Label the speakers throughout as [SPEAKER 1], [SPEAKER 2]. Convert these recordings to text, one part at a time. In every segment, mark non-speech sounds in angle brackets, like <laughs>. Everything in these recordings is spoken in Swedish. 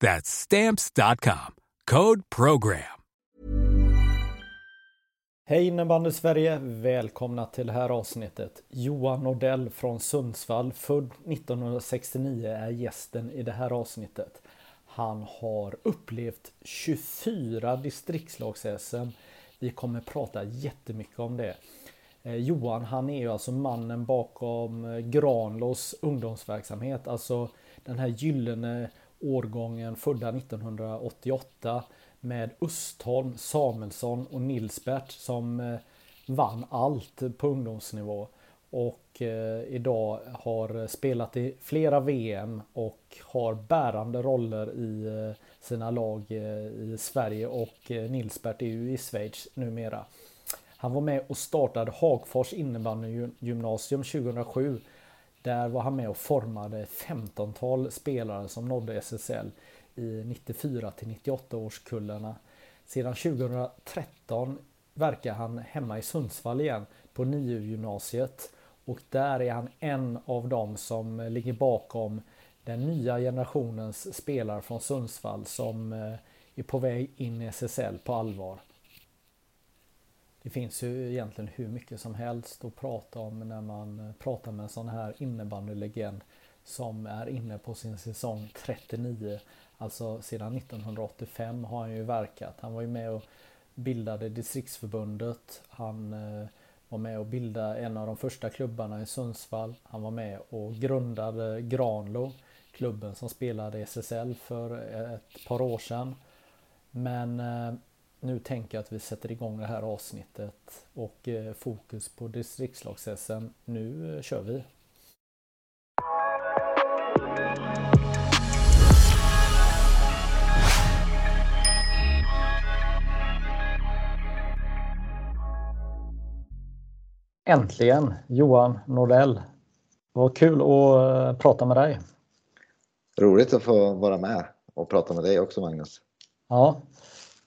[SPEAKER 1] That's stamps.com. Code program.
[SPEAKER 2] Hej innebandy Sverige! Välkomna till det här avsnittet. Johan Nordell från Sundsvall, född 1969, är gästen i det här avsnittet. Han har upplevt 24 distriktslags Vi kommer prata jättemycket om det. Eh, Johan han är ju alltså mannen bakom eh, Granlås ungdomsverksamhet. Alltså den här gyllene årgången födda 1988 med Östholm, Samuelsson och Nilsbert som eh, vann allt på ungdomsnivå. Och eh, idag har spelat i flera VM och har bärande roller i eh, sina lag i Sverige och Nilsbert är ju i Schweiz numera. Han var med och startade Hagfors innebandygymnasium 2007 där var han med och formade 15-tal spelare som nådde SSL i 94 till 98 årskullarna. Sedan 2013 verkar han hemma i Sundsvall igen på NIU gymnasiet och där är han en av dem som ligger bakom den nya generationens spelare från Sundsvall som eh, är på väg in i SSL på allvar. Det finns ju egentligen hur mycket som helst att prata om när man eh, pratar med en sån här innebandylegend som är inne på sin säsong 39. Alltså sedan 1985 har han ju verkat. Han var ju med och bildade distriktsförbundet. Han eh, var med och bildade en av de första klubbarna i Sundsvall. Han var med och grundade Granlo, klubben som spelade SSL för ett par år sedan. Men eh, nu tänker jag att vi sätter igång det här avsnittet och eh, fokus på distriktslags Nu eh, kör vi! Äntligen Johan Nordell. Vad kul att eh, prata med dig.
[SPEAKER 3] Roligt att få vara med och prata med dig också Magnus.
[SPEAKER 2] Ja,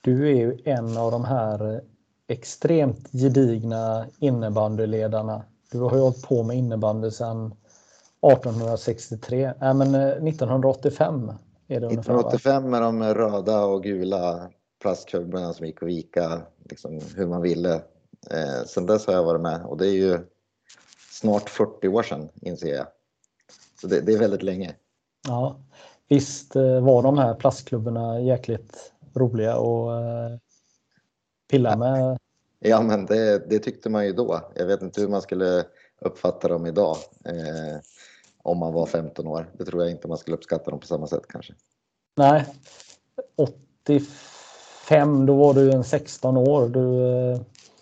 [SPEAKER 2] du är ju en av de här extremt gedigna innebandyledarna. Du har ju hållit på med innebandy sedan 1863, nej men 1985 eh, är det
[SPEAKER 3] 1985 med de röda och gula plastkubborna som gick att vika liksom, hur man ville. Eh, sen dess har jag varit med och det är ju snart 40 år sedan inser jag. Så det, det är väldigt länge.
[SPEAKER 2] Ja, visst eh, var de här plastklubborna jäkligt roliga och eh, pilla med.
[SPEAKER 3] Ja, men det, det, tyckte man ju då. Jag vet inte hur man skulle uppfatta dem idag. Eh, om man var 15 år. Det tror jag inte man skulle uppskatta dem på samma sätt kanske.
[SPEAKER 2] Nej. 85, då var du en 16 år. Du eh,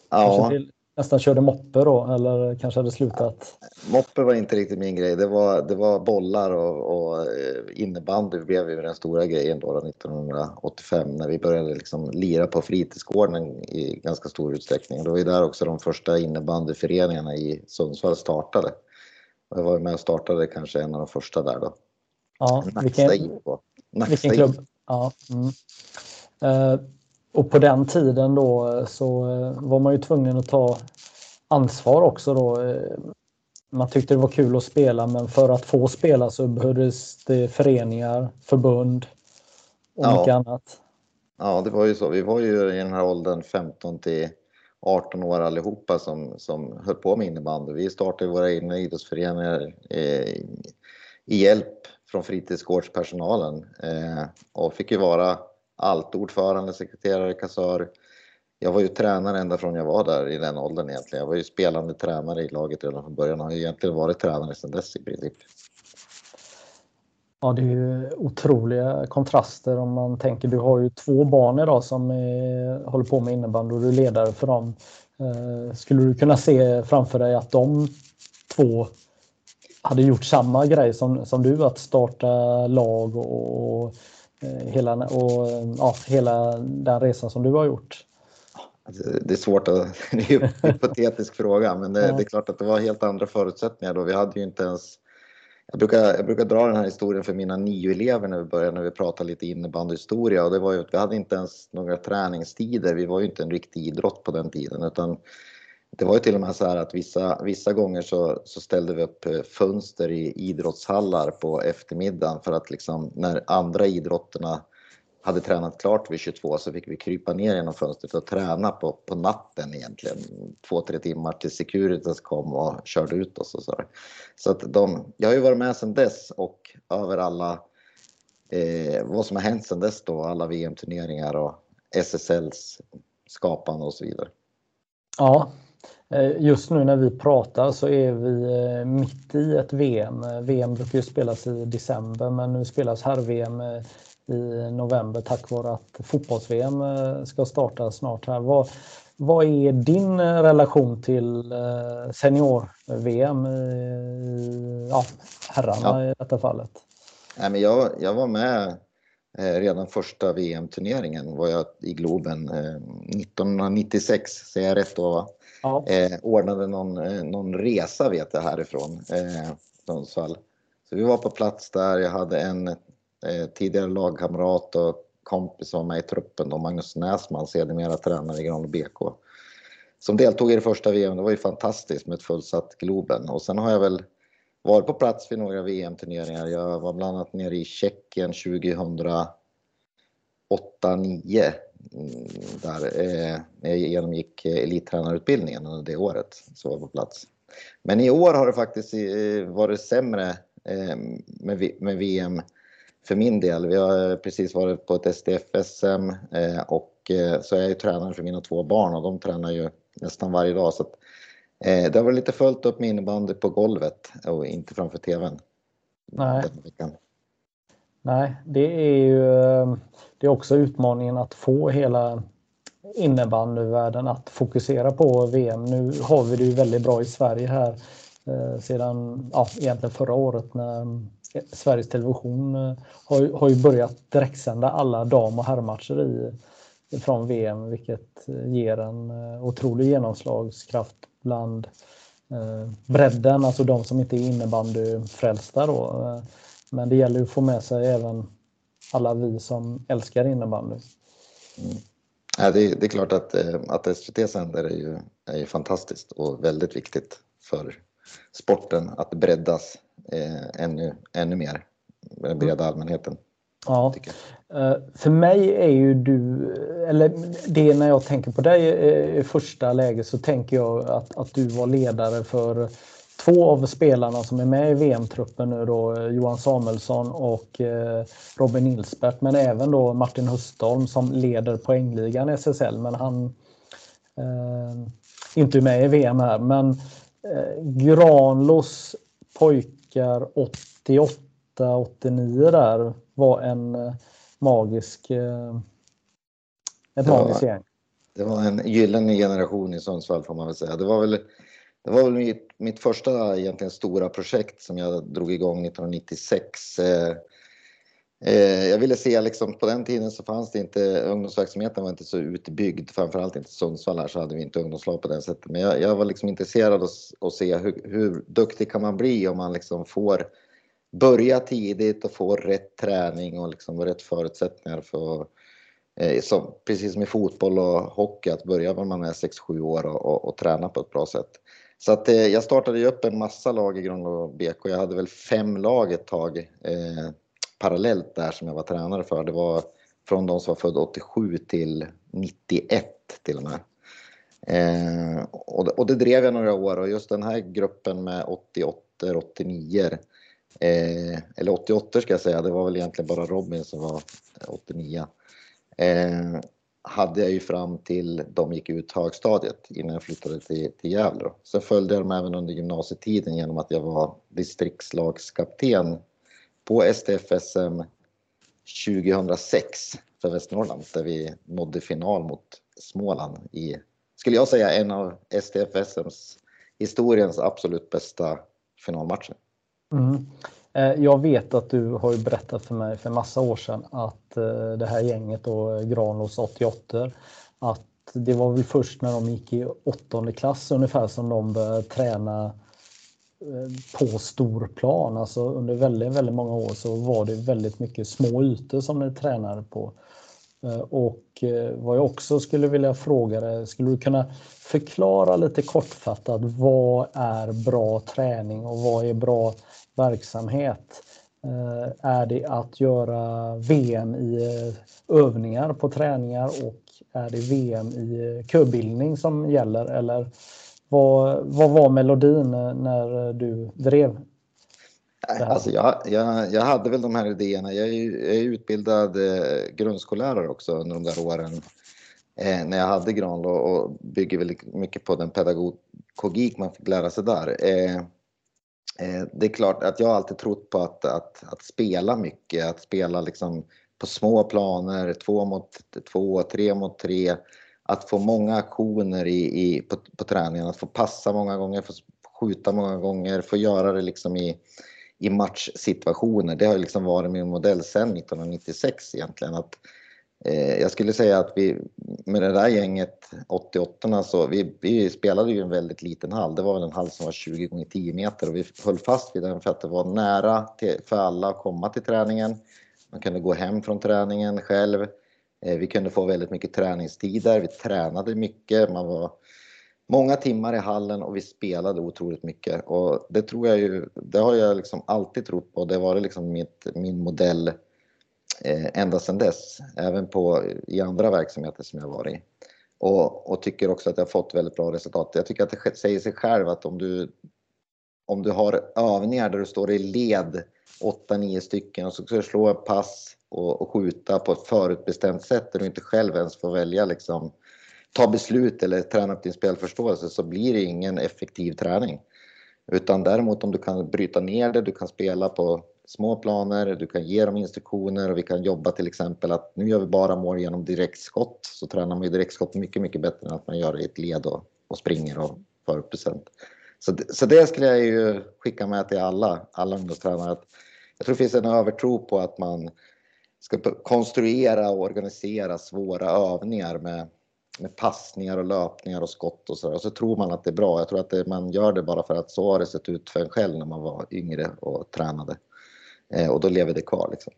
[SPEAKER 2] ja. till, nästan körde moppe då eller kanske hade slutat?
[SPEAKER 3] Moppe var inte riktigt min grej. Det var, det var bollar och, och eh, innebandy blev ju den stora grejen då, då 1985 när vi började liksom lira på fritidsgården i ganska stor utsträckning. Det var ju där också de första innebandyföreningarna i Sundsvall startade. Jag var med och startade kanske en av de första där då.
[SPEAKER 2] Ja, vilken, vilken klubb? Ja, mm. uh, och på den tiden då så eh, var man ju tvungen att ta ansvar också då. Eh, man tyckte det var kul att spela men för att få spela så behövdes det föreningar, förbund och ja. mycket annat.
[SPEAKER 3] Ja, det var ju så. Vi var ju i den här åldern 15 till 18 år allihopa som, som höll på med innebandy. Vi startade våra egna idrottsföreningar eh, i hjälp från fritidsgårdspersonalen eh, och fick ju vara allt. Ordförande, sekreterare, kassör, jag var ju tränare ända från jag var där i den åldern egentligen. Jag var ju spelande tränare i laget redan från början och har egentligen varit tränare sedan dess i princip.
[SPEAKER 2] Ja, det är ju otroliga kontraster om man tänker. Du har ju två barn idag som är, håller på med innebandy och du är ledare för dem. Eh, skulle du kunna se framför dig att de två hade gjort samma grej som, som du, att starta lag och, och hela, och, ja, hela den resan som du har gjort?
[SPEAKER 3] Alltså, det är svårt att, <laughs> det är en <laughs> hypotetisk fråga, men det, det, är klart att det var helt andra förutsättningar då. Vi hade ju inte ens jag brukar, jag brukar dra den här historien för mina nio elever när vi började, när vi pratade lite innebandyhistoria och det var ju att vi hade inte ens några träningstider. Vi var ju inte en riktig idrott på den tiden utan det var ju till och med så här att vissa, vissa gånger så, så ställde vi upp eh, fönster i idrottshallar på eftermiddagen för att liksom när andra idrotterna hade tränat klart vid 22 så fick vi krypa ner genom fönstret och träna på, på natten egentligen. Två, tre timmar till Securitas kom och körde ut oss och så. Så att de, jag har ju varit med sedan dess och över alla eh, vad som har hänt sedan dess då, alla VM-turneringar och SSLs skapande och så vidare.
[SPEAKER 2] Ja, just nu när vi pratar så är vi eh, mitt i ett VM. VM brukar ju spelas i december men nu spelas eh, i november tack vare att fotbolls-VM eh, ska starta snart här. Vad, vad är din eh, relation till eh, senior-VM i ja, herrarna ja. i detta fallet?
[SPEAKER 3] Nej, men jag, jag var med redan första VM-turneringen var jag i Globen 1996, säger jag rätt då va? Ja. Eh, ordnade någon, eh, någon resa vet jag härifrån eh, Sundsvall. Så vi var på plats där, jag hade en Eh, tidigare lagkamrat och kompis som var med i truppen då, Magnus Näsman, sedermera tränare i Granlo BK. Som deltog i det första VM, det var ju fantastiskt med ett fullsatt Globen. Och sen har jag väl varit på plats vid några VM-turneringar. Jag var bland annat nere i Tjeckien 2008-2009 där eh, jag genomgick elittränarutbildningen under det året. Så var på plats. Men i år har det faktiskt eh, varit sämre eh, med VM för min del. Vi har precis varit på ett SDF-SM eh, och eh, så är jag ju tränare för mina två barn och de tränar ju nästan varje dag. Så att, eh, det har varit lite fullt upp med innebandy på golvet och inte framför TVn.
[SPEAKER 2] Nej. Nej, det är ju eh, det är också utmaningen att få hela innebandyvärlden att fokusera på VM. Nu har vi det ju väldigt bra i Sverige här eh, sedan ja, egentligen förra året när eh, Sveriges Television eh, har, har ju börjat direktsända alla dam och herrmatcher i, från VM vilket ger en eh, otrolig genomslagskraft bland bredden, alltså de som inte är innebandyfrälsta då. Men det gäller att få med sig även alla vi som älskar innebandy.
[SPEAKER 3] Mm. Ja, det, är, det är klart att, att SVT sänder är ju, är ju fantastiskt och väldigt viktigt för sporten att breddas eh, ännu, ännu mer, den breda mm. allmänheten.
[SPEAKER 2] Ja. Uh, för mig är ju du, eller det när jag tänker på dig i första läget så tänker jag att, att du var ledare för två av spelarna som är med i VM-truppen nu då, Johan Samuelsson och eh, Robin Nilsbert, men även då Martin Höstholm som leder poängligan i SSL, men han eh, inte med i VM här. Men eh, Granlos pojkar 88, 89 där var en eh, magisk eh, ett magiskt gäng.
[SPEAKER 3] Det var en gyllene generation i Sundsvall får man väl säga. Det var väl, det var väl mitt, mitt första egentligen stora projekt som jag drog igång 1996. Eh, Eh, jag ville se liksom, på den tiden så fanns det inte, ungdomsverksamheten var inte så utbyggd, framförallt inte i Sundsvall här så hade vi inte ungdomslag på det sättet. Men jag, jag var liksom intresserad av att se hur, hur duktig kan man bli om man liksom får börja tidigt och få rätt träning och liksom rätt förutsättningar för eh, som, precis som i fotboll och hockey, att börja när man är 6-7 år och, och, och, träna på ett bra sätt. Så att, eh, jag startade ju upp en massa lag i grund och BK. Jag hade väl fem lag ett tag. Eh, parallellt där som jag var tränare för. Det var från de som var födda 87 till 91 till och med. Eh, och, det, och, det, drev jag några år och just den här gruppen med 88, 89 eh, eller 88 ska jag säga, det var väl egentligen bara Robin som var 89. Eh, hade jag ju fram till de gick ut högstadiet innan jag flyttade till, till Gävle. Sen följde jag dem även under gymnasietiden genom att jag var distriktslagskapten på STFSM 2006 för Västernorrland där vi nådde final mot Småland i, skulle jag säga, en av STFSMs historiens absolut bästa finalmatcher.
[SPEAKER 2] Mm. Eh, jag vet att du har ju berättat för mig för massa år sedan att eh, det här gänget och Granås 88 att det var väl först när de gick i åttonde klass ungefär som de började träna eh, på stor plan. Alltså under väldigt, väldigt många år så var det väldigt mycket små ytor som ni tränade på. Och vad jag också skulle vilja fråga dig, skulle du kunna förklara lite kortfattat vad är bra träning och vad är bra verksamhet? Eh, är det att göra VM i eh, övningar på träningar och är det VM i eh, köbildning som gäller eller vad, vad var melodin när du drev?
[SPEAKER 3] Alltså jag, jag, jag hade väl de här idéerna. Jag är, jag är utbildad grundskollärare också under de där åren eh, när jag hade Granlo och bygger väldigt mycket på den pedagogik man fick lära sig där. Eh, Eh, det är klart att jag alltid trott på att, att, att spela mycket, att spela liksom på små planer, två mot två, tre mot tre. Att få många aktioner i, i, på, på träningen, att få passa många gånger, få skjuta många gånger, få göra det liksom i, i matchsituationer. Det har liksom varit min modell sedan 1996 egentligen. Att, Eh, Eh, jag skulle säga att vi med det där gänget 88 så vi, vi spelade ju en väldigt liten hall. Det var väl en hall som var 20 gånger 10 meter och vi höll fast vid den för att det var nära till, för alla att komma till träningen. Man kunde gå hem från träningen själv. Eh, vi kunde få väldigt mycket träningstider. Vi tränade mycket. Man var många timmar i hallen och vi spelade otroligt mycket och det tror jag ju. Det har jag liksom alltid trott på. Det har varit liksom mitt, min modell Eh, ända sedan dess, även på, i andra verksamheter som jag varit i. Och, och, tycker också att jag fått väldigt bra resultat. Jag tycker att det säger sig själv att om du, om du har övningar där du står i led 8-9 stycken och så ska du slå ett pass och, och, skjuta på ett förutbestämt sätt där du inte själv ens får välja liksom ta beslut eller träna upp din spelförståelse så blir det ingen effektiv träning. Utan däremot om du kan bryta ner det, du kan spela på små planer, du kan ge dem instruktioner och vi kan jobba till exempel att nu gör vi bara mål genom direktskott. Så tränar man ju direktskott mycket, mycket bättre än att man gör det i ett led och, och springer och för upp procent. Så, så det skulle jag ju skicka med till alla, alla ungdomstränare. Att jag tror det finns en övertro på att man ska konstruera och organisera svåra övningar med, med passningar och löpningar och skott och så Och så tror man att det är bra. Jag tror att det, man gör det bara för att så har det sett ut för en själv när man var yngre och tränade. Eh, och då lever det kvar. Liksom.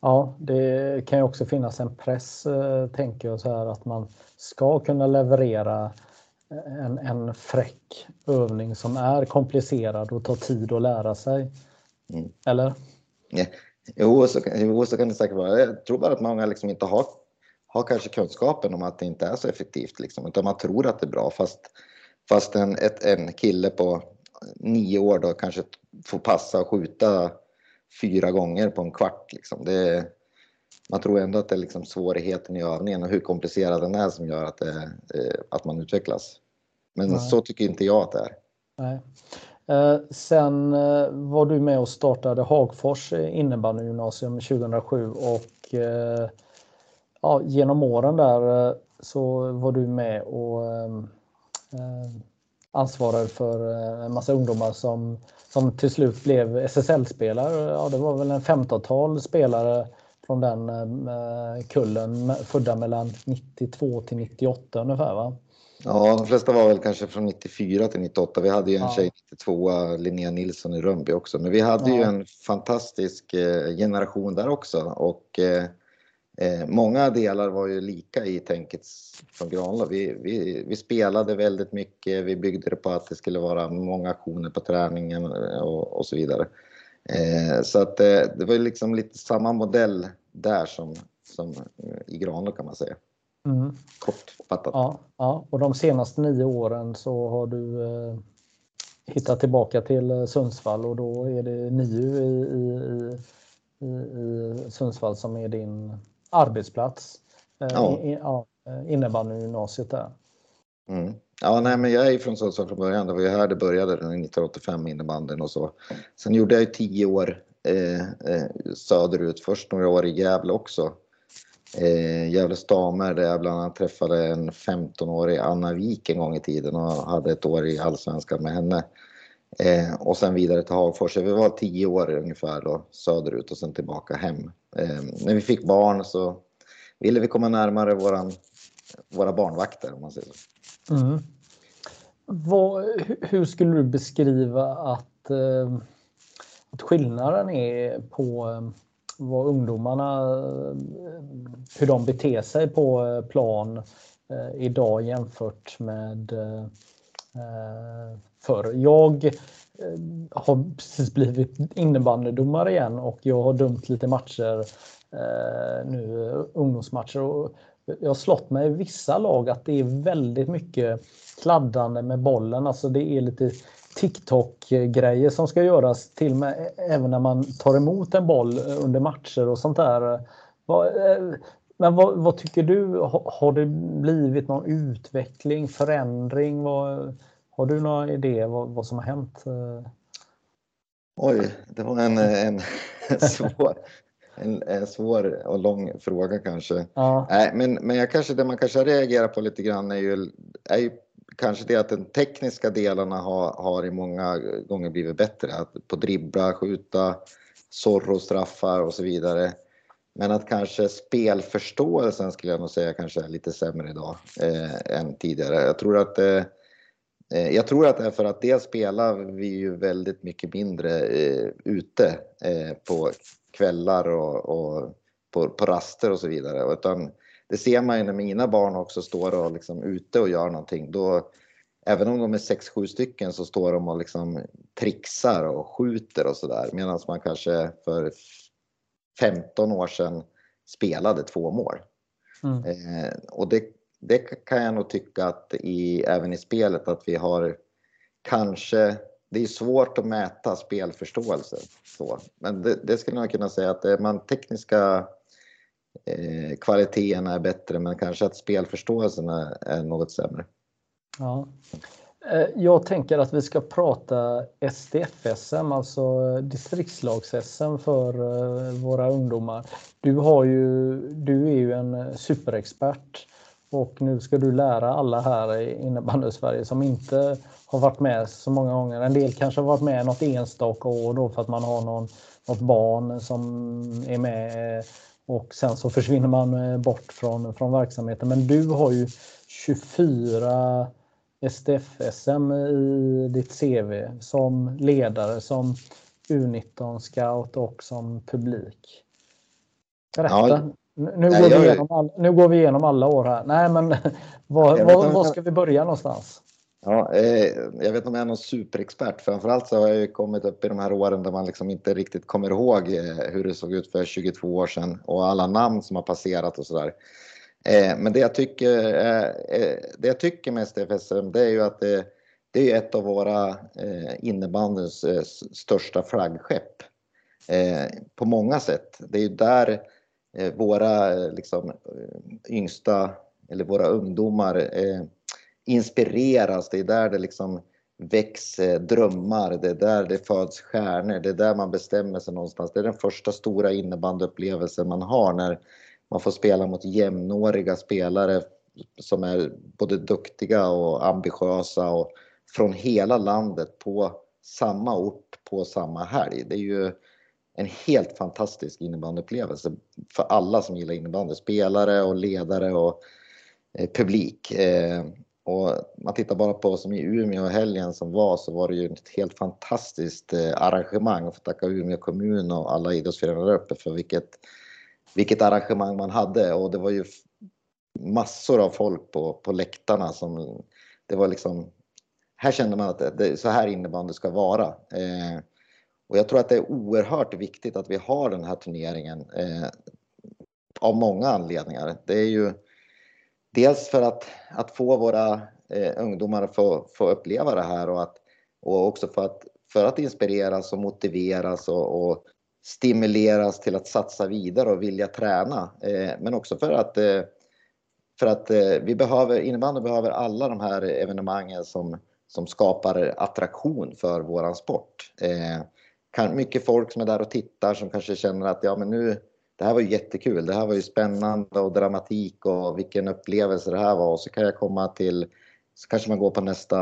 [SPEAKER 2] Ja, det kan ju också finnas en press, eh, tänker jag, så här att man ska kunna leverera en, en fräck övning som är komplicerad och tar tid att lära sig. Mm. Eller?
[SPEAKER 3] Ja. Jo, så, jo, så kan det säkert vara. Jag tror bara att många liksom inte har, har kanske kunskapen om att det inte är så effektivt. Liksom, utan man tror att det är bra fast, fast en, ett, en kille på nio år då kanske får passa och skjuta fyra gånger på en kvart. Liksom. Det, man tror ändå att det är liksom svårigheten i övningen och hur komplicerad den är som gör att, det, eh, att man utvecklas. Men Nej. så tycker inte jag att det är.
[SPEAKER 2] Nej. Eh, sen eh, var du med och startade Hagfors innebandygymnasium 2007 och eh, ja, genom åren där så var du med och eh, ansvarade för en massa ungdomar som som till slut blev SSL-spelare. Ja, det var väl en 15-tal spelare från den eh, kullen födda mellan 92 till 98 ungefär va?
[SPEAKER 3] Ja, de flesta var väl kanske från 94 till 98. Vi hade ju en ja. tjej 92, Linnea Nilsson i Rönnby också. Men vi hade ja. ju en fantastisk eh, generation där också och eh, Eh, många delar var ju lika i tänket från Granlöf. Vi, vi, vi, spelade väldigt mycket, vi byggde det på att det skulle vara många aktioner på träningen och, och så vidare. Eh, så att eh, det var liksom lite samma modell där som, som i Granlöf kan man säga. Mm. Kortfattat.
[SPEAKER 2] Ja, ja, och de senaste nio åren så har du eh, hittat tillbaka till eh, Sundsvall och då är det NIU i, i, i, i Sundsvall som är din arbetsplats. ja. I, ja, innebandygymnasiet där.
[SPEAKER 3] Mm. Ja, nej, men jag är från Sundsvall från början. Det var ju här det började 1985 innebandyn och så. Sen gjorde jag ju tio år eh, eh, söderut. Först några år i Gävle också. Eh, Gävles damer där jag bland annat träffade en 15-årig Anna Wik en gång i tiden och hade ett år i Allsvenskan med henne. Eh, och sen vidare till Hagfors. Vi var tio år ungefär då, söderut och sen tillbaka hem. Eh, när vi fick barn så ville vi komma närmare våran, våra barnvakter om man säger så. Mm.
[SPEAKER 2] Vad, hur skulle du beskriva att, eh, att skillnaden är på eh, vad ungdomarna, eh, hur de beter sig på eh, plan eh, idag jämfört med eh, förr. Jag eh, har precis blivit innebandydomare igen och jag har dömt lite matcher eh, nu, ungdomsmatcher. Och jag har slått mig i vissa lag att det är väldigt mycket kladdande med bollen. Alltså det är lite TikTok-grejer som ska göras till med även när man tar emot en boll under matcher och sånt där. Eh, men vad, vad tycker du? Har det blivit någon utveckling, förändring? Vad, har du några idéer vad, vad som har hänt?
[SPEAKER 3] Oj, det var en, en <laughs> svår, en, en svår och lång fråga kanske. Ja. Nej, men, men jag kanske, det man kanske reagerar på lite grann är ju, är ju kanske det att de tekniska delarna har, har i många gånger blivit bättre. Att på dribbla, skjuta, Zorro straffar och så vidare. Men att kanske spelförståelsen skulle jag nog säga kanske är lite sämre idag eh, än tidigare. Jag tror att eh, eh jag tror att det är för att dels spelar vi ju väldigt mycket mindre eh, ute eh, på kvällar och, och på, på, raster och så vidare. Utan det ser man ju när mina barn också står och liksom ute och gör någonting. Då, även om de är 6-7 stycken så står de och liksom trixar och skjuter och sådär. Medan man kanske för 15 år sedan spelade två mål. Mm. Eh, och det, det kan jag nog tycka att i, även i spelet att vi har kanske det är svårt att mäta spelförståelse. Så. Men det, det skulle jag kunna säga att man tekniska eh, kvaliteterna är bättre men kanske att spelförståelsen är, är något sämre.
[SPEAKER 2] Ja. Eh, jag tänker att vi ska prata SDF-SM, alltså eh, distriktslags-SM för eh, våra ungdomar. Du, har ju, du är ju en superexpert och nu ska du lära alla här i innebandy-Sverige som inte har varit med så många gånger. En del kanske har varit med något enstaka år då för att man har någon, något barn som är med och sen så försvinner man eh, bort från, från verksamheten. Men du har ju 24 STF SM i ditt CV som ledare, som U19-scout och som publik. Berätta. Ja, nu, går vi igenom all, nu går vi igenom alla år här. Nej, men <laughs> var, var, var ska vi börja någonstans?
[SPEAKER 3] Ja, eh, jag vet inte om jag är någon superexpert. Framförallt så har jag ju kommit upp i de här åren där man liksom inte riktigt kommer ihåg eh, hur det såg ut för 22 år sedan och alla namn som har passerat och sådär. Eh, men det jag tycker, eh, eh, det jag tycker med STFSM det är ju att det, det är ett av våra eh, innebandyns eh, största flaggskepp. på många sätt. Det är ju där Eh, våra eh, liksom, eh, yngsta eller våra ungdomar inspireras, det är där det liksom väcks drömmar, det är där det föds stjärnor, det är där man bestämmer sig någonstans. Det är den första stora innebandyupplevelsen man har när man får spela mot jämnåriga spelare som är både duktiga och ambitiösa och från hela landet på samma ort på samma helg. Det är ju en helt fantastisk innebandyupplevelse för alla som gillar innebandy. Spelare och ledare och eh, publik. Eh, och man tittar bara på som i Umeå helgen som var så var det ju ett helt fantastiskt eh, arrangemang. Jag får tacka Umeå kommun och alla idrottsföreningar där uppe för vilket, vilket arrangemang man hade och det var ju massor av folk på, på läktarna som det var liksom här kände man att det, det, så här innebandy ska vara. Eh, och jag tror att det är oerhört viktigt att vi har den här turneringen eh, av många anledningar. Det är ju dels för att, att få våra eh, ungdomar att få, få uppleva det här och, att, och också för att, för att inspireras och motiveras och, och stimuleras till att satsa vidare och vilja träna. Eh, men också för att eh, för att eh, vi behöver, innebandy behöver alla de här evenemangen som, som skapar attraktion för våran sport. Eh, kan, mycket folk som är där och tittar som kanske känner att ja men nu, det här var ju jättekul, det här var ju spännande och dramatik och vilken upplevelse det här var och så kan jag komma till så kanske man går på nästa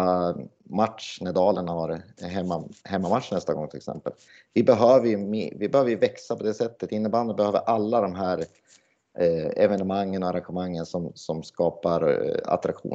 [SPEAKER 3] match när Dalen har hemma, hemmamatch nästa gång till exempel. Vi behöver ju, vi behöver ju växa på det sättet. Innebandy behöver alla de här eh, evenemangen och arrangemangen som, som skapar eh, attraktion.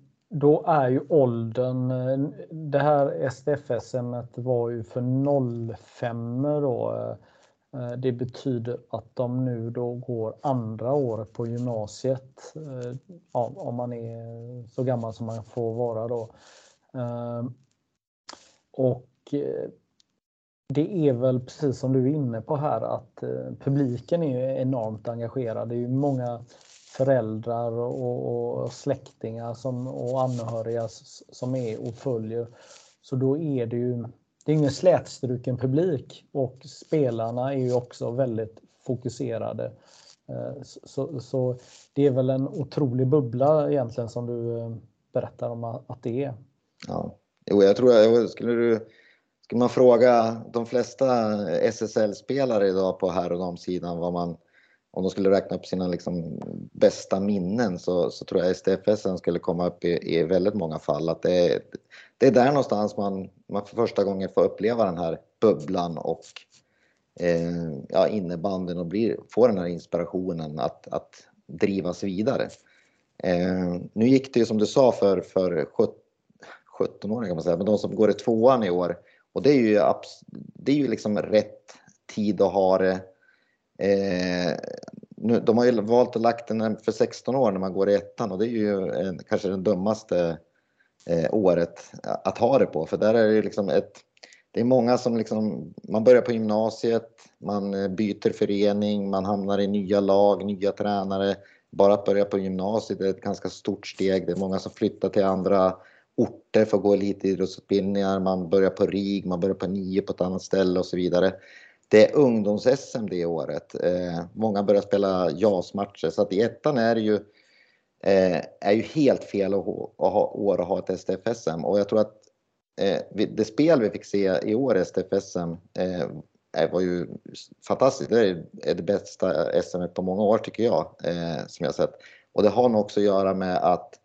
[SPEAKER 2] då är ju åldern, eh, det här STFSM var ju för 05 då. Eh, det betyder att de nu då går andra året på gymnasiet. Eh, ja, om man är så gammal som man får vara då. Ehm, och det är väl precis som du är inne på här att publiken är enormt engagerad. Det är ju många föräldrar och, och släktingar som, och anhöriga som är och följer. Så då är det ju det är ingen slätstruken publik och spelarna är ju också väldigt fokuserade. Eh, så, så, det är väl en otrolig bubbla egentligen som du eh, berättar om att det är.
[SPEAKER 3] Ja, jo, jag tror jag skulle du skulle man fråga de flesta SSL-spelare idag på här och damsidan vad man om de skulle räkna upp sina liksom bästa minnen så, så tror jag STFS skulle komma upp i, i väldigt många fall. Att det, är, det är där någonstans man, man för första gången får uppleva den här bubblan och eh, ja, innebanden och blir, får den här inspirationen att, att drivas vidare. Eh, nu gick det ju som du sa för, för 17-åringar kan man säga, men de som går i tvåan i år och det är ju, det är ju liksom rätt tid att ha det Eh, nu, de har ju valt att lagt den för 16 år när man går i ettan och det är ju en, kanske det dummaste eh, året att ha det på för där är det liksom ett det är många som liksom, man börjar på gymnasiet, man eh, byter förening, man hamnar i nya lag, nya tränare. Bara att börja på gymnasiet är ett ganska stort steg. Det är många som flyttar till andra orter för att gå elitidrottsutbildningar. Man börjar på RIG, man börjar på NIO på ett annat ställe och så vidare. Det är ungdoms-SM det året. Eh, många börjar spela JAS-matcher så att i ettan är det ju, eh, är ju helt fel att ha, år att ha ett STF-SM och jag tror att eh, det spel vi fick se i år STF-SM eh, var ju fantastiskt. Det är, det bästa SM på många år tycker jag eh, som jag sett. Och det har nog också att göra med att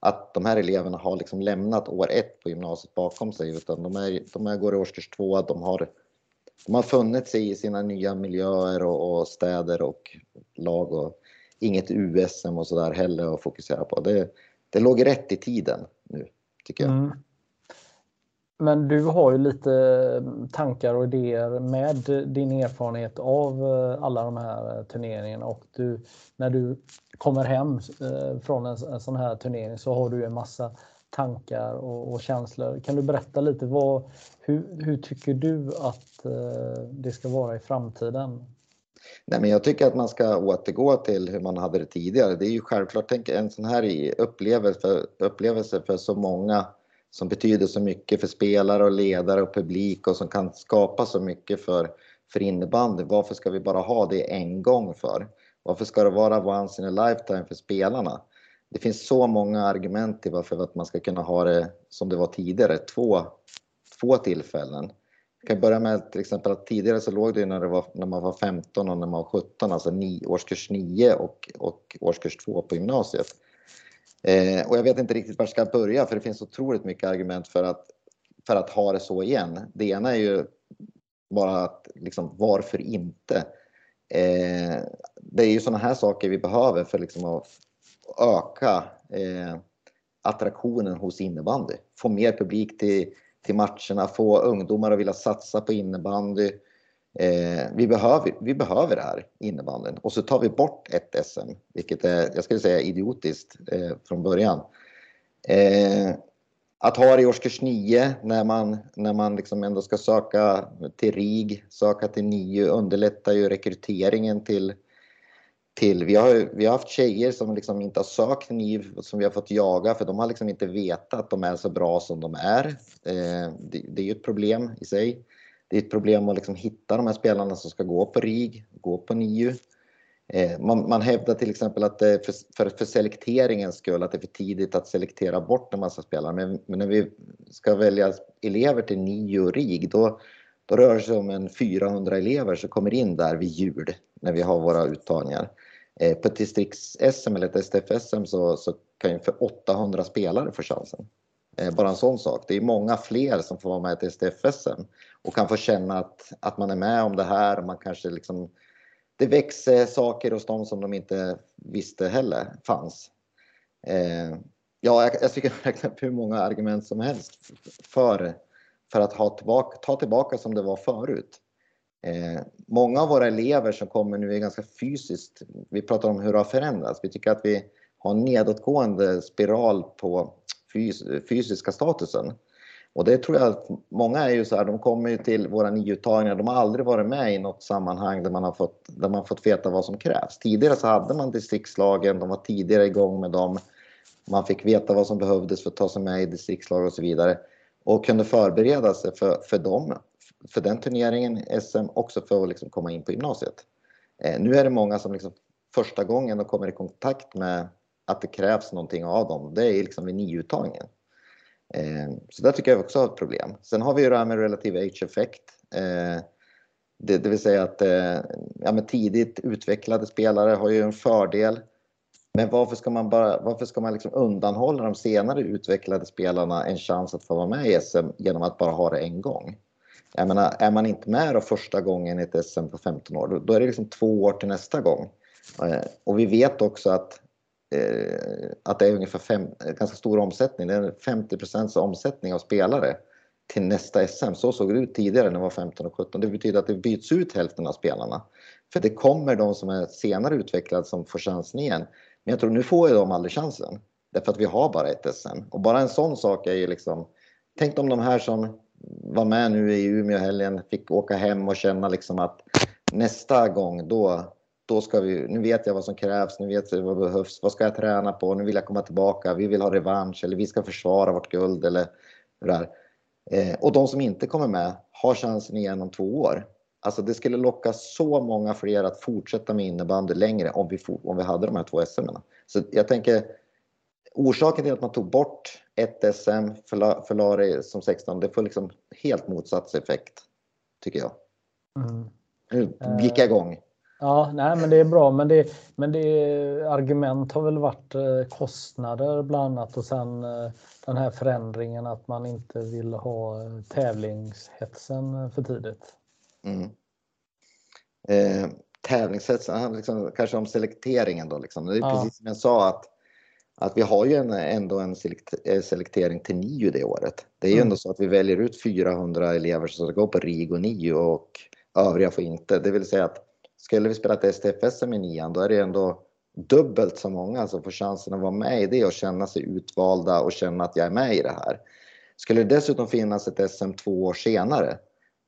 [SPEAKER 3] att de här eleverna har liksom lämnat år ett på gymnasiet bakom sig utan de, är, de här går i årskurs två, de har de har funnit sig i sina nya miljöer och, och städer och lag och inget USM och sådär heller att fokusera på. Det, det låg rätt i tiden nu, tycker jag. Mm.
[SPEAKER 2] Men du har ju lite tankar och idéer med din erfarenhet av eh, alla de här eh, turneringarna och du, när du kommer hem eh, från en, en sån här turnering så har du en massa tankar och, och, känslor. Kan du berätta lite vad, hur, hur tycker du att eh, det ska vara i framtiden?
[SPEAKER 3] Nej, men jag tycker att man ska återgå till hur man hade det tidigare. Det är ju självklart, tänk en sån här upplevelse, upplevelse för så många som betyder så mycket för spelare och ledare och publik och som kan skapa så mycket för, för innebandy. Varför ska vi bara ha det en gång för? Varför ska det vara once in a lifetime för spelarna? Det finns så många argument till varför att man ska kunna ha det som det var tidigare, två, två tillfällen. Jag kan börja med till exempel att tidigare så låg det när, det var, när man var 15 och när man var 17, alltså ni, årskurs 9 och, och årskurs 2 på gymnasiet. Eh, och jag vet inte riktigt var jag ska börja för det finns otroligt mycket argument för att, för att ha det så igen. Det ena är ju bara att liksom, varför inte? Eh, det är ju sådana här saker vi behöver för liksom att öka eh, attraktionen hos innebandy. Få mer publik till, till matcherna, få ungdomar att vilja satsa på innebandy. Eh, vi, behöver, vi behöver det här, innebanden. Och så tar vi bort ett SM, vilket är, jag skulle säga idiotiskt eh, från början. Eh, att ha det i årskurs 9 när man, när man liksom ändå ska söka till RIG, söka till NIU underlättar ju rekryteringen till, till vi, har, vi har haft tjejer som liksom inte har sökt NIV som vi har fått jaga för de har liksom inte vetat att de är så bra som de är. Eh, det, det, är ju ett problem i sig. Det är ett problem att liksom hitta de här spelarna som ska gå på RIG, gå på NIU. Eh, man, man hävdar till exempel att det för, för, för selekteringens skull, att det är för tidigt att selektera bort en massa spelare. Men, men när vi ska välja elever till NIU och RIG, då, då rör det sig om en 400 elever som kommer in där vid jul när vi har våra uttagningar. Eh, på ett distrikts-SM eller ett STF-SM så, så kan ju för 800 spelare få chansen. Eh, bara en sån sak. Det är många fler som får vara med i ett STF-SM och kan få känna att, att man är med om det här och man kanske liksom det växer saker hos dem som de inte visste heller fanns. Eh, ja, jag, jag tycker verkligen hur många argument som helst för, för att ha tillbaka, ta tillbaka som det var förut. Eh, många av våra elever som kommer nu är ganska fysiskt, vi pratar om hur det har förändrats. Vi tycker att vi har en nedåtgående spiral på fys, fysiska statusen. Och det tror jag att många är ju så här, de kommer ju till våra nyuttagningar, de har aldrig varit med i något sammanhang där man har fått, där man fått veta vad som krävs. Tidigare så hade man distriktslagen, de var tidigare igång med dem. Man fick veta vad som behövdes för att ta sig med i distriktslag och så vidare. Och kunde förbereda sig för, för dem, för den turneringen, SM, också för att liksom komma in på gymnasiet. Eh, nu är det många som liksom första gången de kommer i kontakt med att det krävs någonting av dem, det är liksom vid nyuttagningen. Eh, så där tycker jag också har ett problem. Sen har vi ju det här med relativ age-effekt. Eh, det, det, vill säga att eh, ja, men tidigt utvecklade spelare har ju en fördel. Men varför ska man, bara, varför ska man liksom undanhålla de senare utvecklade spelarna en chans att få vara med i SM genom att bara ha det en gång? Jag menar, är man inte med då första gången i ett SM på 15 år, då, är det liksom två år till nästa gång. Eh, och vi vet också att eh, att det är ungefär fem, ganska stor omsättning. Det är 50 omsättning av spelare till nästa SM. Så såg det ut tidigare när det var 15 och 17. Det betyder att det byts ut hälften av spelarna. För det kommer de som är senare utvecklade som får chansen igen. Men jag tror nu får ju de aldrig chansen. Därför att vi har bara ett SM. Och bara en sån sak är ju liksom... Tänk om de här som var med nu i Umeå helgen fick åka hem och känna liksom att nästa gång då, då ska vi, nu vet jag vad som krävs, nu vet jag vad behövs, vad ska jag träna på, nu vill jag komma tillbaka, vi vill ha revansch eller vi ska försvara vårt guld eller det där. Eh, och de som inte kommer med har chansen igen om två år. Alltså det skulle locka så många fler att fortsätta med innebandy längre om vi, om vi hade de här två SM. -erna. Så jag tänker orsaken till att man tog bort ett SM, för Lari som 16, det får liksom helt motsatt effekt tycker jag. Mm. Nu gick jag igång.
[SPEAKER 2] Ja, nej, men det är bra. Men det, men det argument har väl varit eh, kostnader bland annat och sen eh, den här förändringen att man inte vill ha eh, tävlingshetsen för tidigt. Mm.
[SPEAKER 3] Eh, tävlingshetsen, liksom, kanske om selekteringen då. Liksom. Det är ja. precis som jag sa att, att vi har ju en, ändå en selektering till NIU det året. Det är ju mm. ändå så att vi väljer ut 400 elever som ska gå på RIG och NIU och övriga får inte. Det vill säga att skulle vi spela ett STF-SM i nian då är det ändå dubbelt så många som får chansen att vara med i det och känna sig utvalda och känna att jag är med i det här. Skulle det dessutom finnas ett SM två år senare,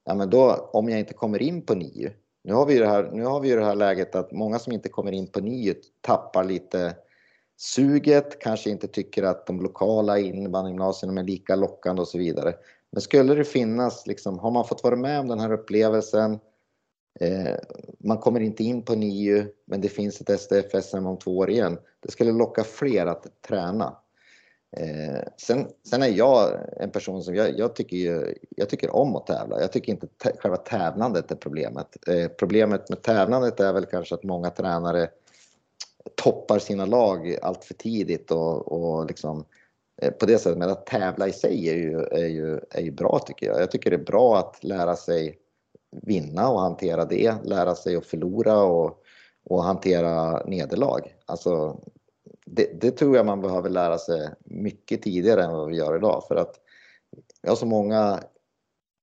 [SPEAKER 3] ja men då om jag inte kommer in på NIU, nu har vi ju det här, nu har vi det här läget att många som inte kommer in på NIU tappar lite suget, kanske inte tycker att de lokala innebandygymnasierna är lika lockande och så vidare. Men skulle det finnas, liksom, har man fått vara med om den här upplevelsen, Eh, man kommer inte in på NIU, men det finns ett SDFSM om två år igen. Det skulle locka fler att träna. Eh, sen, sen är jag en person som jag, jag, tycker ju, jag tycker om att tävla. Jag tycker inte själva tävlandet är problemet. Eh, problemet med tävlandet är väl kanske att många tränare toppar sina lag allt för tidigt och, och liksom eh, på det sättet. Men att tävla i sig är ju, är, ju, är ju bra tycker jag. Jag tycker det är bra att lära sig vinna och hantera det, lära sig att förlora och, och hantera nederlag. Alltså, det, det, tror jag man behöver lära sig mycket tidigare än vad vi gör idag för att vi har så många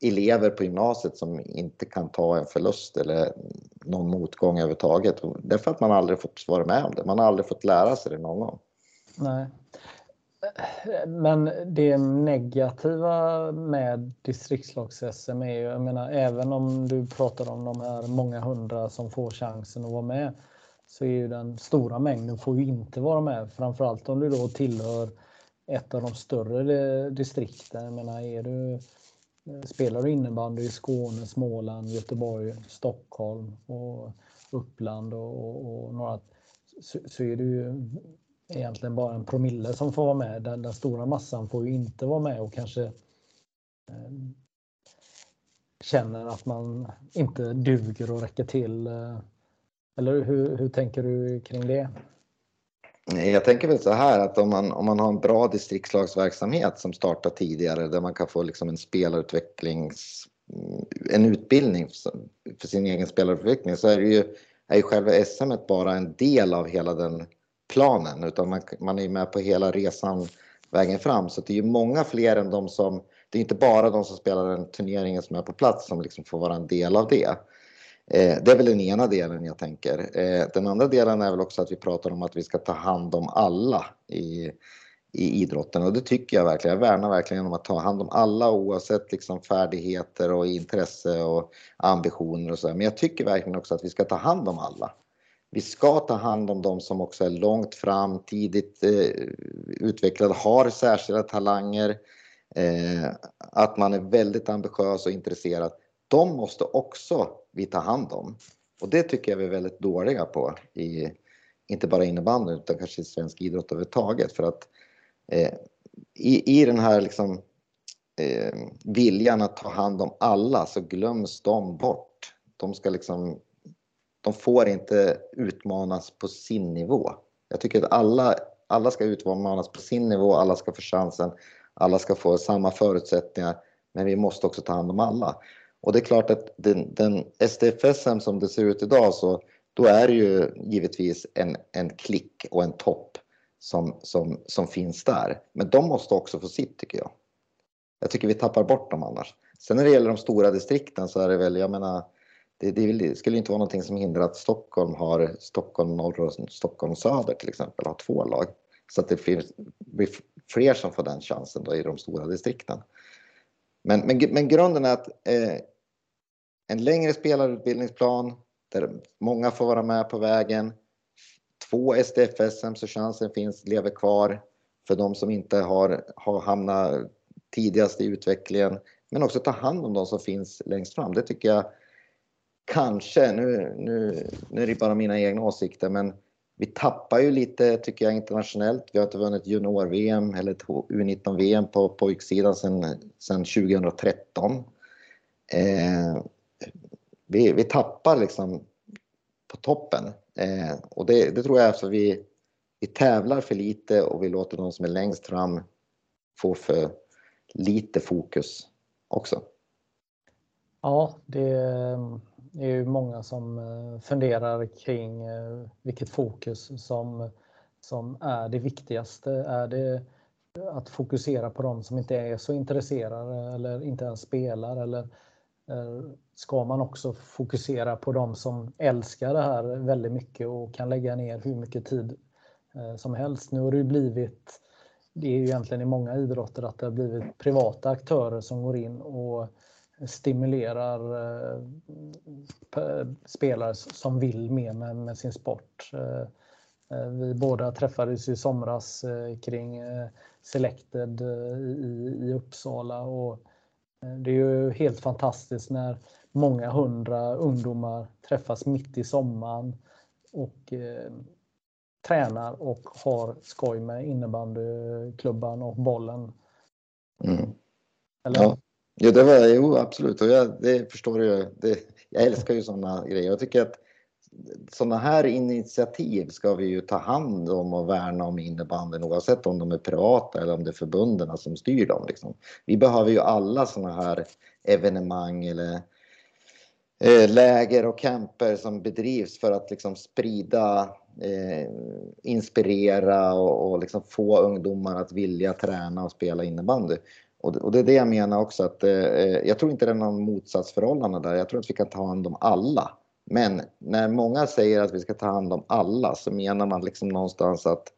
[SPEAKER 3] elever på gymnasiet som inte kan ta en förlust eller någon motgång överhuvudtaget. Det är för att man aldrig fått vara med om det. Man har aldrig fått lära sig det någon gång.
[SPEAKER 2] Nej. Men det negativa med distriktslags-SM är ju, jag menar även om du pratar om de här många hundra som får chansen att vara med så är ju den stora mängden får ju inte vara med. Framförallt om du då tillhör ett av de större distrikten. Jag menar, är du, Eh, spelar du innebandy i Skåne, Småland, Göteborg, Stockholm och Uppland och, och, och några så, så, är det ju egentligen bara en promille som får vara med. Den, den stora massan får ju inte vara med och kanske eh, känner att man inte duger och räcker till. Eh, eller hur, hur tänker du kring det?
[SPEAKER 3] Jag tänker väl så här att om man, om man har en bra distriktslagsverksamhet som startar tidigare där man kan få liksom en spelarutvecklings mm, en utbildning för sin egen spelarutveckling så är det ju, är ju själva SM bara en del av hela den planen utan man, man är med på hela resan vägen fram. Så det är ju många fler än de som, det är inte bara de som spelar den turneringen som är på plats som liksom får vara en del av det. Eh, det är väl den ena delen jag tänker. Eh, den andra delen är väl också att vi pratar om att vi ska ta hand om alla i, i idrotten och det tycker jag verkligen. Jag värnar verkligen om att ta hand om alla oavsett liksom färdigheter och intresse och ambitioner och så. Men jag tycker verkligen också att vi ska ta hand om alla. Vi ska ta hand om de som också är långt fram, tidigt eh, utvecklade, har särskilda talanger, eh, att man är väldigt ambitiös och intresserad. De måste också vi tar hand om. Och det tycker jag vi är väldigt dåliga på, i, inte bara innebandyn utan kanske i svensk idrott överhuvudtaget. För att eh, i, i den här liksom, eh, viljan att ta hand om alla så glöms de bort. De ska liksom de får inte utmanas på sin nivå. Jag tycker att alla, alla ska utmanas på sin nivå, alla ska få chansen, alla ska få samma förutsättningar, men vi måste också ta hand om alla. Och det är klart att den, den STFSM som det ser ut idag så då är det ju givetvis en, en klick och en topp som, som, som finns där. Men de måste också få sitt tycker jag. Jag tycker vi tappar bort dem annars. Sen när det gäller de stora distrikten så är det väl, jag menar, det, det, skulle inte vara någonting som hindrar att Stockholm har Stockholm norr och Stockholm söder till exempel, har två lag. Så att det finns, blir fler som får den chansen då i de stora distrikten. Men, men, men grunden är att eh, en längre spelarutbildningsplan där många får vara med på vägen. Två SDF-SM så chansen finns, lever kvar för de som inte har, har hamnat tidigast i utvecklingen. Men också ta hand om de som finns längst fram. Det tycker jag kanske, nu, nu, nu är det bara mina egna åsikter, men vi tappar ju lite tycker jag internationellt. Vi har inte vunnit junior-VM eller U19-VM på pojksidan sedan 2013. Eh, vi, vi tappar liksom på toppen eh, och det, det, tror jag är för vi, vi tävlar för lite och vi låter de som är längst fram få för lite fokus också.
[SPEAKER 2] Ja, det är ju många som eh, funderar kring eh, vilket fokus som, som är det viktigaste. Är det att fokusera på de som inte är så intresserade eller inte ens spelar eller Eh, ska man också fokusera på de som älskar det här väldigt mycket och kan lägga ner hur mycket tid eh, som helst. Nu har det ju blivit, det är ju egentligen i många idrotter att det har blivit privata aktörer som går in och stimulerar eh, spelare som vill mer med, sin sport. Vi båda träffades i somras kring Selected i, i Uppsala och det är ju helt fantastiskt när många hundra ungdomar träffas mitt i sommaren och tränar och har skoj med innebandyklubban och bollen.
[SPEAKER 3] Mm. Ja. ja, det var jo absolut och jag, det förstår. Det, jag älskar ju sådana grejer. Jag tycker att sådana här initiativ ska vi ju ta hand om och värna om innebandyn oavsett om de är privata eller om det är förbunden som styr dem. Liksom. Vi behöver ju alla sådana här evenemang eller eh, läger och camper som bedrivs för att liksom sprida, eh, inspirera och, och liksom få ungdomar att vilja träna och spela innebandy. Och, och det är det jag menar också att eh, eh, jag tror inte det är någon motsatsförhållande där. Jag tror att vi kan ta hand om alla. Men när många säger att vi ska ta hand om alla så menar man liksom någonstans att,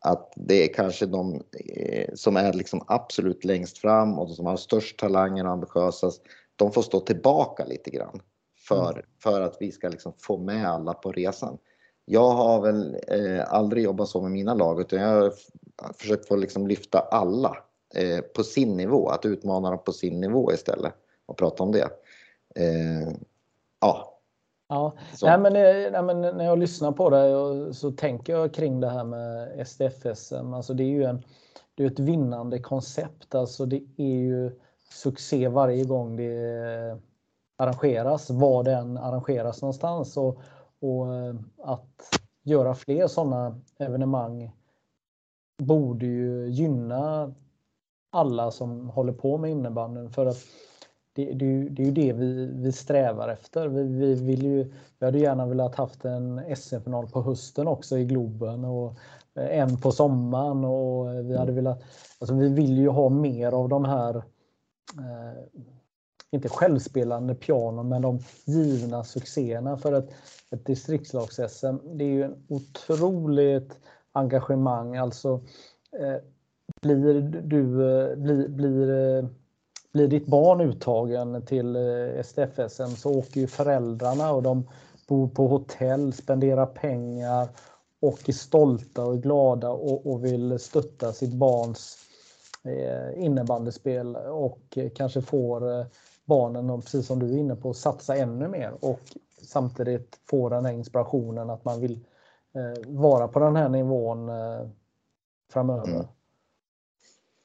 [SPEAKER 3] att det är kanske de eh, som är liksom absolut längst fram och som har störst talangen och ambitiösast. De får stå tillbaka lite grann för, mm. för att vi ska liksom få med alla på resan. Jag har väl eh, aldrig jobbat så med mina lag utan jag har försökt få liksom lyfta alla eh, på sin nivå, att utmana dem på sin nivå istället och prata om det. Eh, ja,
[SPEAKER 2] nej, men, eh, nej, men när jag lyssnar på det så tänker jag kring det här med SDFSM. Alltså det är ju en, det är ett vinnande koncept. Alltså det är ju succé varje gång det arrangeras, var det än arrangeras någonstans. Och, och eh, att göra fler sådana evenemang borde ju gynna alla som håller på med innebandyn. För att det, det, det är ju det vi, vi strävar efter. Vi, vi, vill ju, vi hade gärna velat haft en SM-final på hösten också i Globen och eh, en på sommaren och vi hade velat, alltså vi vill ju ha mer av de här eh, inte självspelande pianon, men de givna succéerna för ett, ett distriktslags-SM. Det är ju en otroligt engagemang. Alltså, eh, blir du, eh, blir, blir eh, blir ditt barn uttagen till eh, STFSM så åker ju föräldrarna och de bor på hotell, spenderar pengar och är stolta och är glada och, och vill stötta sitt barns eh, innebandyspel och eh, kanske får eh, barnen, precis som du är inne på, satsa ännu mer och samtidigt få den här inspirationen att man vill eh, vara på den här nivån eh, framöver. Mm.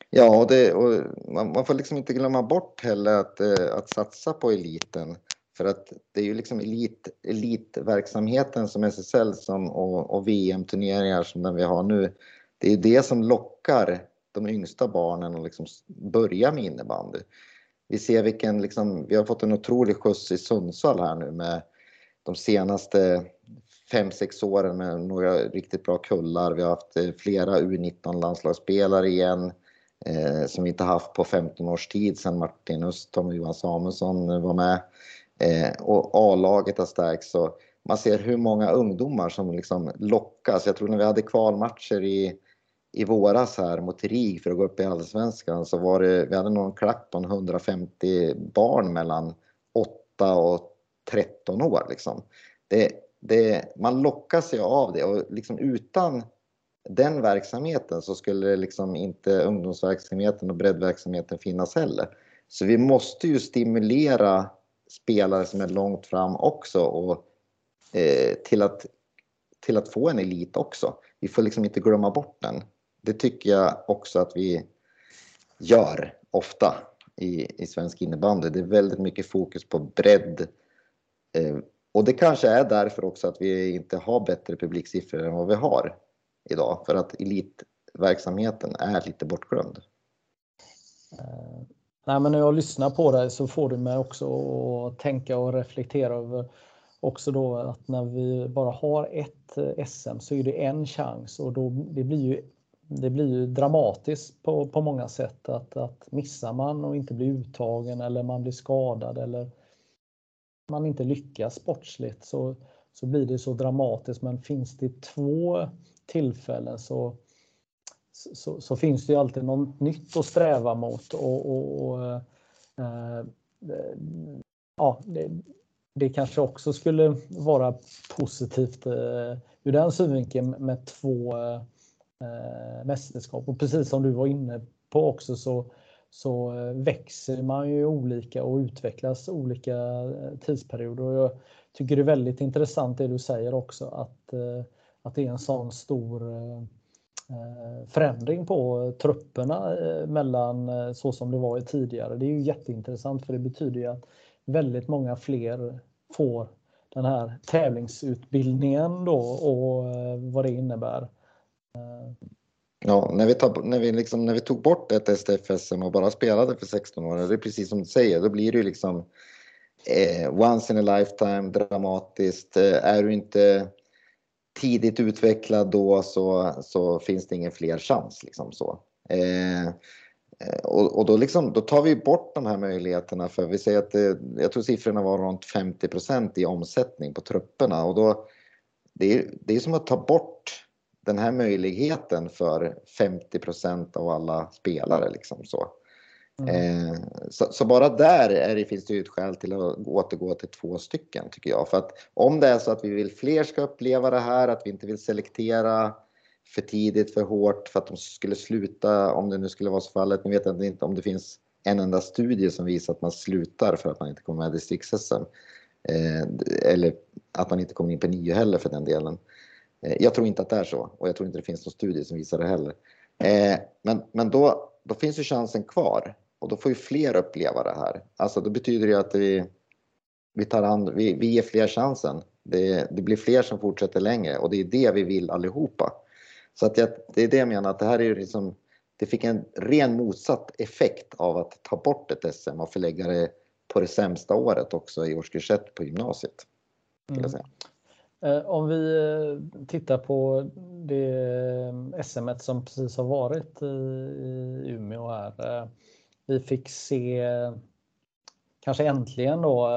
[SPEAKER 3] Ja, och, det, och man, man, får liksom inte glömma bort heller att, eh, att satsa på eliten. För att det är ju liksom elit, elitverksamheten som SSL som, och, och VM-turneringar som den vi har nu. Det är det som lockar de yngsta barnen att liksom börja med innebandy. Vi ser vilken, liksom, vi har fått en otrolig skjuts i Sundsvall här nu med de senaste fem sex åren med några riktigt bra kullar. Vi har haft eh, flera U19 landslagsspelare igen eh, som vi inte haft på 15 års tid sedan Martin Östholm och Johan Samuelsson var med. Eh, och A-laget har stärkts. Så man ser hur många ungdomar som liksom lockas. Jag tror när vi hade kvalmatcher i, i våras här mot RIG för att gå upp i Allsvenskan så var det, vi hade någon klack på 150 barn mellan 8 och 13 år. Liksom. Det, det, man lockas ju av det och liksom utan den verksamheten så skulle liksom inte ungdomsverksamheten och breddverksamheten finnas heller. Så vi måste ju stimulera spelare som är långt fram också och, eh, till, att, till att få en elit också. Vi får liksom inte glömma bort den. Det tycker jag också att vi gör ofta i, i svensk innebandy. Det är väldigt mycket fokus på bredd. Eh, och det kanske är därför också att vi inte har bättre publiksiffror än vad vi har idag för att elitverksamheten är lite bortglömd.
[SPEAKER 2] Eh, nej, men när jag lyssnar på dig så får du mig också att tänka och reflektera över också då att när vi bara har ett eh, SM så är det en chans och då det blir ju det blir ju dramatiskt på, på många sätt att, att missar man och inte blir uttagen eller man blir skadad eller man inte lyckas sportsligt så, så blir det så dramatiskt. Men finns det två tillfällen så, så, så, finns det ju alltid något nytt att sträva mot. Och, och, och eh, eh, ja, det, det, kanske också skulle vara positivt eh, ur den synvinkeln med två eh, mästerskap. Och precis som du var inne på också så, så eh, växer man ju olika och utvecklas olika eh, tidsperioder. Och jag tycker det är väldigt intressant det du säger också att att det är en sån stor eh, eh, förändring på trupperna eh, mellan så som det var tidigare. Det är ju jätteintressant för det betyder ju att väldigt många fler får den här tävlingsutbildningen då och vad det innebär.
[SPEAKER 3] Ja, när vi, tar, när, vi liksom, när vi tog bort ett STF-SM och bara spelade för 16 år, det är precis som du säger, då blir det ju liksom eh, once in a lifetime, dramatiskt. Eh, är du inte tidigt utvecklad då så, så finns det ingen fler chans. Liksom så. Eh, eh, och, och då, liksom, då tar vi bort de här möjligheterna för vi säger att det, jag tror siffrorna var runt 50% i omsättning på trupperna och då det är, det är som att ta bort den här möjligheten för 50% av alla spelare. Liksom så. Mm. Eh, så, så, bara där är det, finns det ju ett skäl till att återgå till två stycken tycker jag. För att om det är så att vi vill fler ska uppleva det här, att vi inte vill selektera för tidigt, för hårt, för att de skulle sluta, om det nu skulle vara så fallet. Nu vet jag inte om det finns en enda studie som visar att man slutar för att man inte kommer med i distrikts-SM. Eh, eller att man inte kommer in på nio heller för den delen. Eh, jag tror inte att det är så och jag tror inte det finns någon studie som visar det heller. Eh, men, men då, då finns ju chansen kvar och då får ju fler uppleva det här. Alltså då betyder det att vi, vi, tar hand, vi, vi ger fler chansen. Det, det blir fler som fortsätter längre och det är det vi vill allihopa. Så att jag, det är det jag menar att det här är liksom, det fick en ren motsatt effekt av att ta bort ett SM och förlägga det på det sämsta året också i årskurs 1 på gymnasiet. Mm.
[SPEAKER 2] Eh, om vi eh, tittar på det eh, SM som precis har varit i Umeå här. Vi fick se, kanske äntligen då,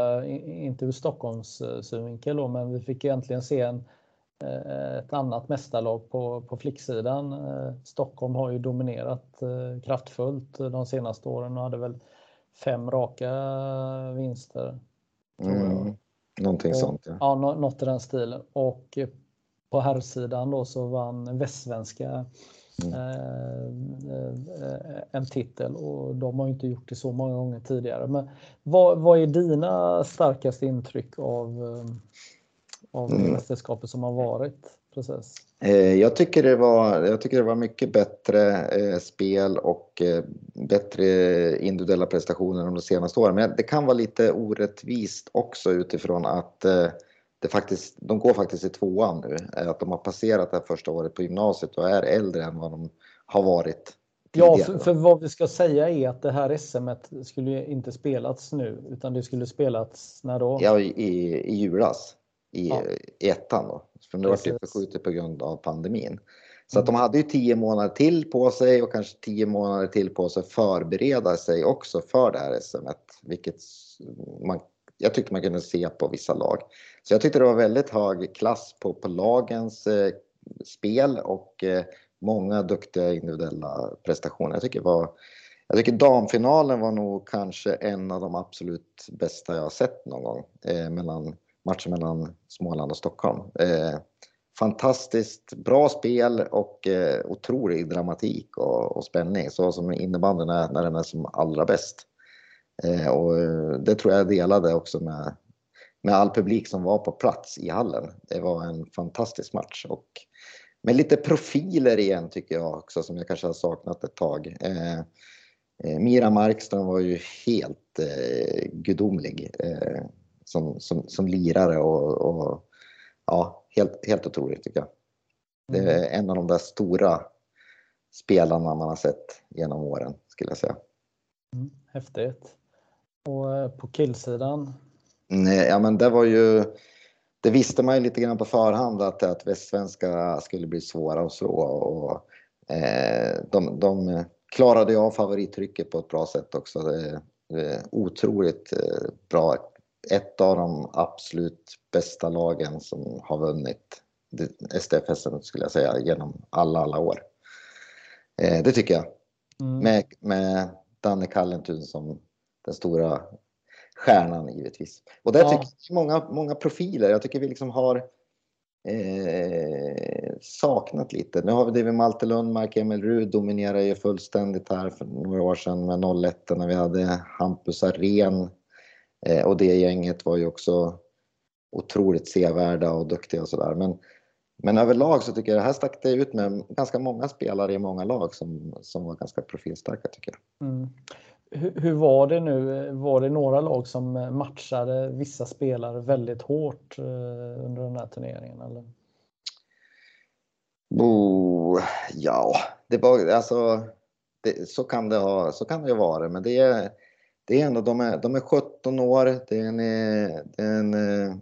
[SPEAKER 2] inte ur Stockholms synvinkel då, men vi fick äntligen se en, ett annat mästarlag på, på flicksidan. Stockholm har ju dominerat kraftfullt de senaste åren och hade väl fem raka vinster.
[SPEAKER 3] Mm. Någonting och, sånt. Ja.
[SPEAKER 2] ja, något i den stilen. Och på herrsidan då så vann Västsvenska eh, en titel och de har inte gjort det så många gånger tidigare. Men vad, vad är dina starkaste intryck av, eh, av mm. mästerskapet som har varit? Precis.
[SPEAKER 3] Eh, jag tycker det var, jag tycker det var mycket bättre eh, spel och eh, bättre individuella prestationer de senaste åren. Men det kan vara lite orättvist också utifrån att det faktiskt, de går faktiskt i tvåan nu. Att de har passerat det här första året på gymnasiet och är äldre än vad de har varit.
[SPEAKER 2] Tidigare. Ja, för, för, vad vi ska säga är att det här SM skulle inte spelats nu utan det skulle spelats när då?
[SPEAKER 3] Ja, i, i julas i, ja. i ettan då. För det var typ förskjutet på grund av pandemin. Så att de mm. hade ju tio månader till på sig och kanske tio månader till på sig att förbereda sig också för det här SM. Vilket man, jag tyckte man kunde se på vissa lag. Så jag tyckte det var väldigt hög klass på, på lagens eh, spel och eh, många duktiga individuella prestationer. Jag tycker, var, jag tycker damfinalen var nog kanske en av de absolut bästa jag har sett någon gång. Eh, mellan matchen mellan Småland och Stockholm. Eh, fantastiskt bra spel och eh, otrolig dramatik och, och spänning, så som innebandyn är när den är som allra bäst. Eh, och eh, det tror jag delade också med, med all publik som var på plats i hallen. Det var en fantastisk match och med lite profiler igen tycker jag också som jag kanske har saknat ett tag. Eh, Mira Markström var ju helt eh, gudomlig. Eh, som, som, som lirare och, och ja, helt, helt otroligt tycker jag. Det är mm. en av de där stora spelarna man har sett genom åren skulle jag säga.
[SPEAKER 2] Mm, häftigt. Och på killsidan?
[SPEAKER 3] Nej, ja men det var ju det visste man ju lite grann på förhand att, att västsvenska skulle bli svåra att slå och eh, de, de klarade ju av favorittrycket på ett bra sätt också. Det, det är otroligt eh, bra ett av de absolut bästa lagen som har vunnit STFSM skulle jag säga genom alla, alla år. Eh, det tycker jag. Mm. Med, med Danne Kallentun som den stora stjärnan givetvis. Och där ja. tycker jag många, många profiler. Jag tycker vi liksom har eh, saknat lite. Nu har vi David Malte Lundmark, Emil Rud dominerar ju fullständigt här för några år sedan med 01 när vi hade Hampus Arén Eh, och det gänget var ju också otroligt sevärda och duktiga och sådär. Men men överlag så tycker jag det här stack det ut med ganska många spelare i många lag som, som var ganska profilstarka tycker jag. Mm.
[SPEAKER 2] Hur, hur, var det nu? Var det några lag som matchade vissa spelare väldigt hårt eh, under den här turneringen? Eller?
[SPEAKER 3] Oh, ja, det var alltså det, så kan det ha, så kan det vara, men det är, det är ändå, de är, de är 17 år, det är en, det är en, eh,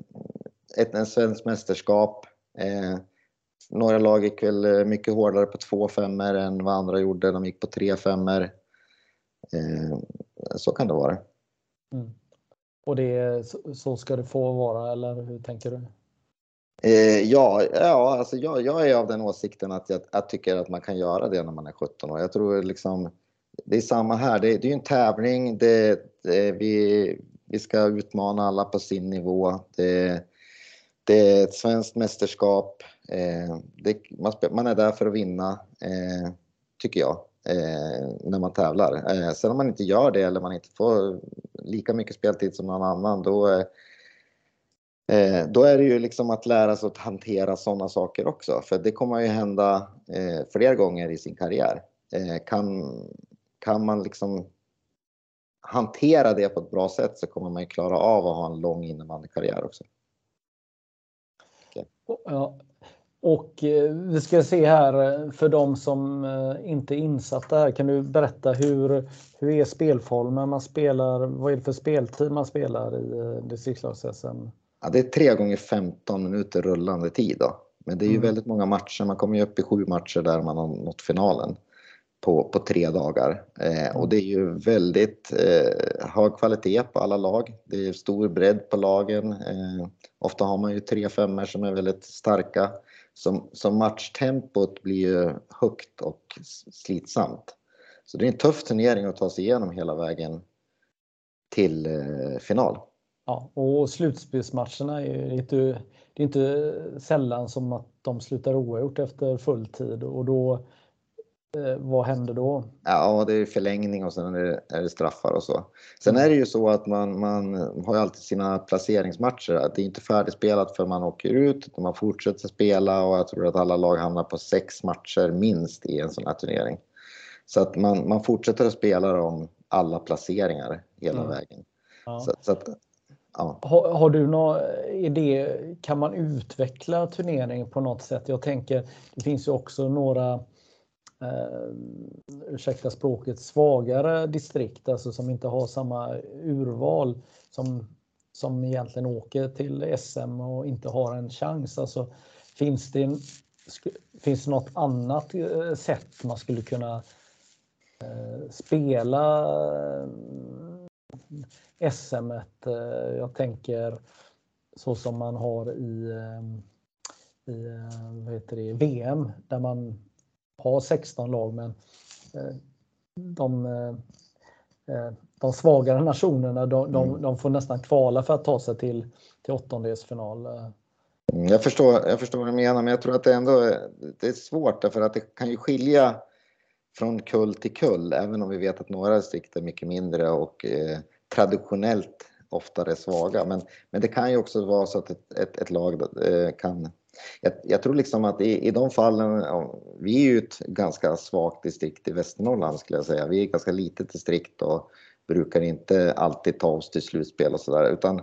[SPEAKER 3] ett en svensk mästerskap. Eh, några lag gick väl eh, mycket hårdare på två femmor än vad andra gjorde, de gick på tre femmor. Eh, så kan det vara. Mm.
[SPEAKER 2] Och det, så ska det få vara, eller hur tänker du?
[SPEAKER 3] Eh, ja, ja alltså jag, jag, är av den åsikten att jag, jag, tycker att man kan göra det när man är 17 år. Jag tror liksom, det är samma här, det, det är en tävling, det, det, vi, vi ska utmana alla på sin nivå. Det, det är ett svenskt mästerskap. Eh, man, man, är där för att vinna, eh, tycker jag, eh, när man tävlar. Eh, sen om man inte gör det eller man inte får lika mycket speltid som någon annan, då Eh, då är det ju liksom att lära sig att hantera sådana saker också, för det kommer ju hända eh, fler gånger i sin karriär. Eh, kan, kan man liksom hantera det på ett bra sätt så kommer man ju klara av att ha en lång innebandykarriär också.
[SPEAKER 2] Okay. Ja. Och eh, vi ska se här eh, för de som eh, inte är insatta här. Kan du berätta hur, hur är spelformen man spelar? Vad är det för speltid man spelar i distriktslags-SM?
[SPEAKER 3] Ja, det är tre gånger 15 minuter rullande tid då. Men det är ju mm. väldigt många matcher. Man kommer ju upp i sju matcher där man har nått finalen på, på tre dagar. Eh, och det är ju väldigt eh, hög kvalitet på alla lag. Det är stor bredd på lagen. Eh, ofta har man ju tre femmor som är väldigt starka. Som, som matchtempot blir ju högt och slitsamt. Så det är en tuff turnering att ta sig igenom hela vägen till eh, final.
[SPEAKER 2] Ja, och slutspelsmatcherna är inte, det är inte sällan som att de slutar oavgjort efter full tid och då vad händer då?
[SPEAKER 3] Ja, det är förlängning och sen är det, är det straffar och så. Sen är det ju så att man, man har ju alltid sina placeringsmatcher. Det är inte färdigspelat för man åker ut, utan man fortsätter spela och jag tror att alla lag hamnar på sex matcher minst i en sån här turnering. Så att man, man fortsätter att spela om alla placeringar hela mm. vägen. Ja. Så, så, att
[SPEAKER 2] Ja. Har, har, du någon idé? Kan man utveckla turneringen på något sätt? Jag tänker, det finns ju också några eh, ursäkta språket, svagare distrikt, alltså som inte har samma urval som, som egentligen åker till SM och inte har en chans. Alltså, finns, det, finns det något annat eh, sätt man skulle kunna eh, spela eh, SM. Eh, jag tänker så som man har i, eh, i eh, vad heter det, VM där man har 16 lag men de, de svagare nationerna de, de, mm. de får nästan kvala för att ta sig till, till åttondelsfinal.
[SPEAKER 3] Mm, jag förstår, jag förstår vad du menar, men jag tror att det ändå det är svårt därför att det kan ju skilja från kull till kull, även om vi vet att några distrikt är mycket mindre och eh, traditionellt oftare svaga. Men, men det kan ju också vara så att ett, ett, ett lag eh, kan... Jag, jag, tror liksom att i, i de fallen, vi är ju ett ganska svagt distrikt i Västernorrland skulle jag säga. Vi är ett ganska litet distrikt och brukar inte alltid ta oss till slutspel och sådär. Utan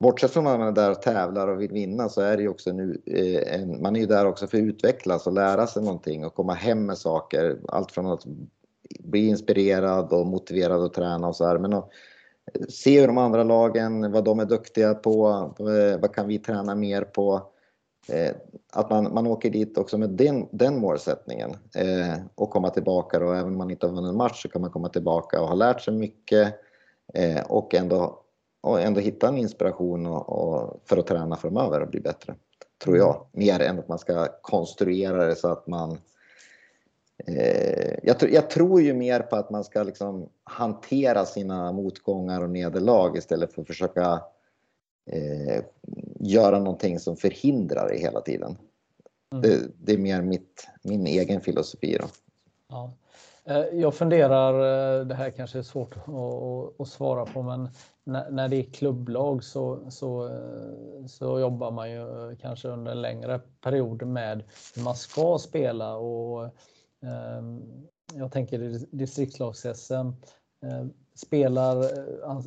[SPEAKER 3] bortsett från att man är där och tävlar och vill vinna så är det ju också nu, eh, en, man är ju där också för att utvecklas och lära sig någonting och komma hem med saker. Allt från att bli inspirerad och motiverad att träna och så här. Men att se hur de andra lagen, vad de är duktiga på, vad kan vi träna mer på? Eh, att man, man åker dit också med den, den målsättningen eh, och komma tillbaka och även om man inte har vunnit en match så kan man komma tillbaka och ha lärt sig mycket eh, och ändå, och ändå hitta en inspiration och, och för att träna framöver och bli bättre. Tror jag. Mer än att man ska konstruera det så att man Eh, jag, jag, tror ju mer på att man ska liksom hantera sina motgångar och nederlag istället för att försöka eh, göra någonting som förhindrar det hela tiden. Mm. Det, det, är mer mitt, min egen filosofi. Då.
[SPEAKER 2] Ja. Jag funderar, det här kanske är svårt att, att svara på, men när, när det är klubblag så, så, så jobbar man ju kanske under en längre period med hur man ska spela och eh, Ehm, jag tänker distriktslags-SM ehm, spelar, eh, eh,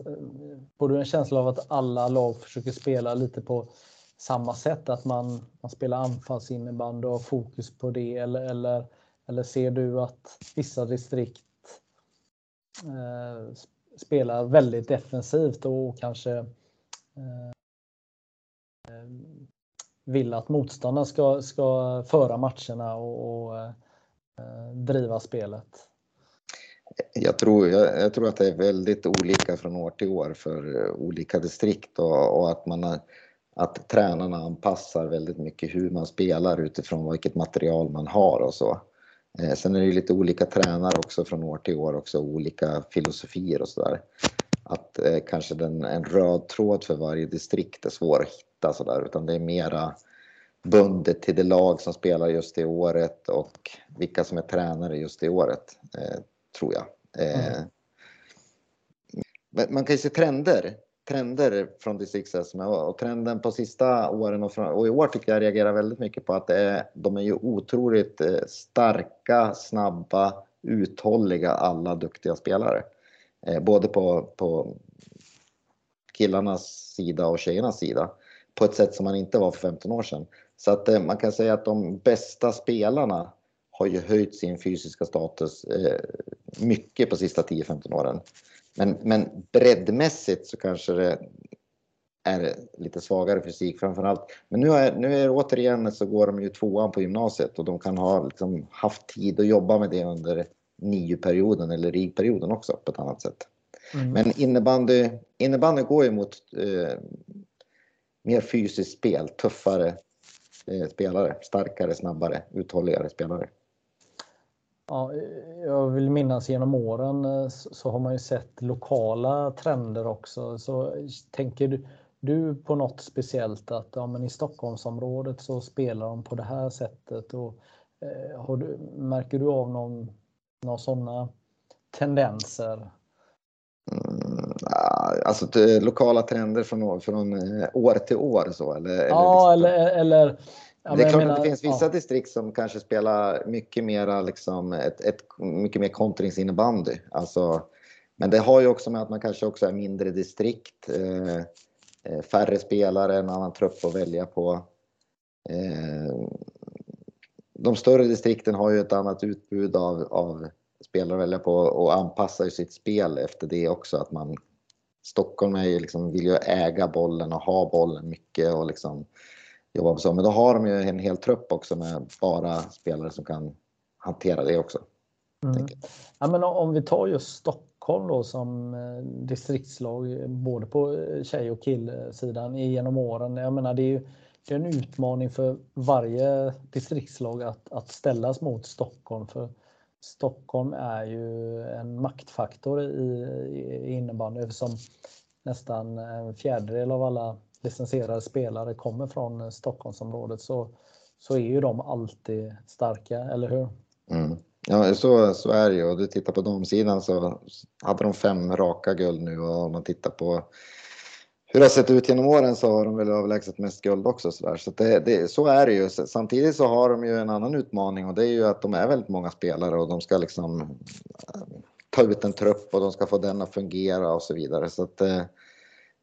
[SPEAKER 2] får du en känsla av att alla lag försöker spela lite på samma sätt? Att man, man spelar anfallsinnebandy och har fokus på det eller, eller, eller ser du att vissa distrikt eh, spelar väldigt defensivt och kanske eh, ehm, vill att motståndaren ska, ska föra matcherna och, och eh, Eh, driva spelet?
[SPEAKER 3] Jag tror, jag, jag, tror att det är väldigt olika från år till år för eh, olika distrikt och, och att, man, att tränarna anpassar väldigt mycket hur man spelar utifrån vilket material man har och så. Eh, sen är det ju lite olika tränare också från år till år också, olika filosofier och sådär. Att eh, kanske den, en röd tråd för varje distrikt är svår att hitta sådär, utan det är mera bundet till det lag som spelar just det året och vilka som är tränare just det året, eh, tror jag. Eh, mm. Man kan ju se trender trender från distrikts-SM och trenden på sista åren och, och, i år tycker jag reagerar väldigt mycket på att det är, de är ju otroligt eh, starka, snabba, uthålliga alla duktiga spelare. Eh, både på, på killarnas sida och tjejernas sida på ett sätt som man inte var för 15 år sedan. Så att eh, man kan säga att de bästa spelarna har ju höjt sin fysiska status mycket på sista 10-15 åren. Men, men breddmässigt så kanske det är lite svagare fysik framförallt. Men nu är, nu är återigen så går de ju tvåan på gymnasiet och de kan ha liksom haft tid att jobba med det under nio-perioden eller rigperioden också på ett annat sätt. Mm. Men innebandy, innebandy går ju mot eh, mer fysiskt spel, tuffare eh, spelare, starkare, snabbare, uthålligare spelare.
[SPEAKER 2] Ja, jag vill minnas genom åren eh, så har man ju sett lokala trender också. Så tänker du, du på något speciellt att ja, men i Stockholmsområdet så spelar de på det här sättet? Och, eh, du, märker du av någon, några sådana tendenser?
[SPEAKER 3] Mm, alltså lokala trender från, från eh, år till år så eller?
[SPEAKER 2] Ja, eller, liksom- eller, eller
[SPEAKER 3] Ja, det är klart menar, att det finns vissa ja. distrikt som kanske spelar mycket mera liksom ett, ett mycket mer kontringsinnebandy. Alltså, men det har ju också med att man kanske också är mindre distrikt. Eh, eh, färre spelare, en annan trupp att välja på. Eh, de större distrikten har ju ett annat utbud av, av spelare att välja på och anpassar ju sitt spel efter det också. Att man, Stockholm är ju liksom, vill ju äga bollen och ha bollen mycket och liksom jobba på så. Men då har de ju en hel trupp också med bara spelare som kan hantera det också.
[SPEAKER 2] Mm. Ja, men om vi tar just Stockholm då som eh, distriktslag både på eh, tjej och killsidan genom åren. Jag menar det är ju det är en utmaning för varje distriktslag att, att ställas mot Stockholm. För Stockholm är ju en maktfaktor i, i innebandy eftersom nästan en fjärdedel av alla licensierade spelare kommer från Stockholmsområdet så, så är ju de alltid starka, eller hur?
[SPEAKER 3] Mm. Ja, så, så är det ju. Och du tittar på damsidan så hade de fem raka guld nu och om man tittar på hur det har sett ut genom åren så har de väl överlägset mest guld också. Så, där. så, det, det, så är det ju. Samtidigt så har de ju en annan utmaning och det är ju att de är väldigt många spelare och de ska liksom eh, ta ut en trupp och de ska få den att fungera och så vidare. Så att, eh,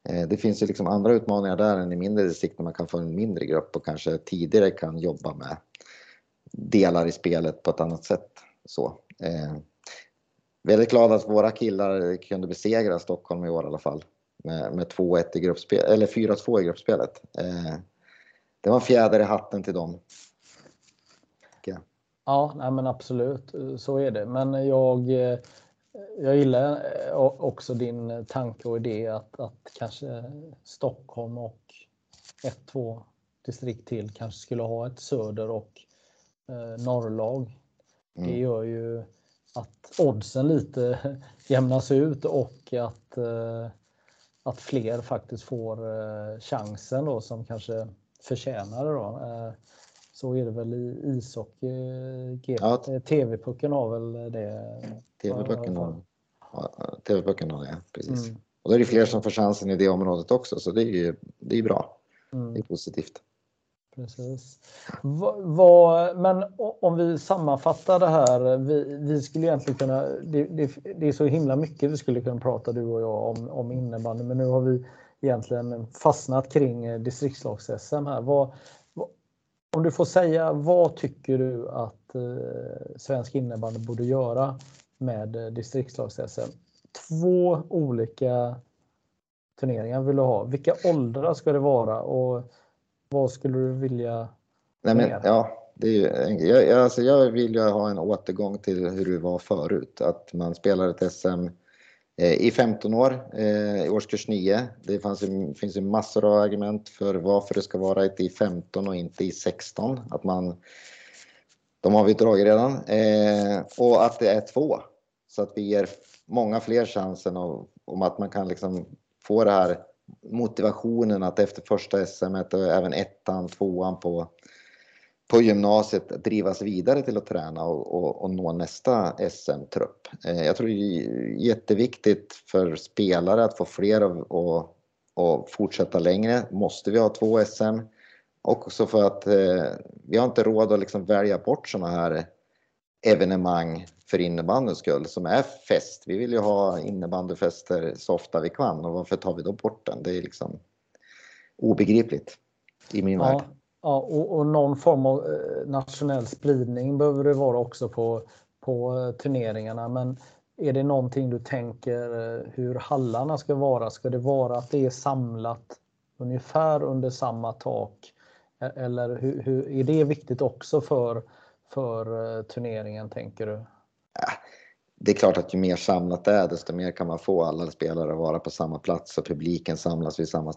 [SPEAKER 3] Eh, det finns ju liksom andra utmaningar där än i mindre distrikt när man kan få en mindre grupp och kanske tidigare kan jobba med delar i spelet på ett annat sätt. Så, eh, väldigt glad att våra killar kunde besegra Stockholm i år i alla fall med, med 2-1 i gruppspel, eller 4-2 i gruppspelet. Eh, det var en fjäder i hatten till dem.
[SPEAKER 2] Ja, nej men absolut, så är det. Men jag eh, jag gillar eh, också din tanke och idé att, att kanske Stockholm och ett, två distrikt till kanske skulle ha ett söder och eh, norrlag. Mm. Det gör ju att oddsen lite <laughs> jämnas ut och att, eh, att fler faktiskt får eh, chansen då som kanske förtjänar det. Då. Eh, så är det väl i ishockey. Ja. TV-pucken har väl det?
[SPEAKER 3] TV-pucken har, TV-pucken har det, precis. Mm. Och då är det fler som får chansen i det området också, så det är ju det är bra. Mm. Det är positivt.
[SPEAKER 2] Precis. Vad, men om vi sammanfattar det här. Vi, vi skulle egentligen kunna, det, det, det, är så himla mycket vi skulle kunna prata du och jag om, om innebandy, men nu har vi egentligen fastnat kring eh, distriktslags-SM här. Va, om du får säga, vad tycker du att eh, svensk innebandy borde göra med eh, distriktslags-SM? Två olika turneringar vill du ha. Vilka åldrar ska det vara och vad skulle du vilja
[SPEAKER 3] Nej, men, ja, det är ju, jag, alltså jag vill ju ha en återgång till hur det var förut. Att man spelar ett SM eh, i 15 år, eh, i årskurs 9. Det fanns ju, finns ju massor av argument för varför det ska vara ett i 15 och inte i 16. Att man, de har vi dragit redan. Eh, och att det är två. Så att vi ger många fler chansen av, om att man kan liksom få det här motivationen att efter första SM och även ettan, tvåan på, på gymnasiet drivas vidare till att träna och, och, och nå nästa SM-trupp. Eh, jag tror det är jätteviktigt för spelare att få fler att och fortsätta längre. Måste vi ha två SM? Också för att eh, vi har inte råd att liksom välja bort sådana här evenemang för innebandyns skull som är fest. Vi vill ju ha innebandyfester så ofta vi kan och varför tar vi då bort den? Det är liksom obegripligt i min
[SPEAKER 2] ja,
[SPEAKER 3] värld.
[SPEAKER 2] Ja, och, och, någon form av eh, nationell spridning behöver det vara också på, på eh, turneringarna. Men är det någonting du tänker eh, hur hallarna ska vara? Ska det vara att det är samlat ungefär under samma tak? E-, eller hur, hur är det viktigt också för för eh, turneringen tänker du?
[SPEAKER 3] Det är klart att ju mer samlat det är desto mer kan man få alla spelare att vara på samma plats och publiken samlas vid samma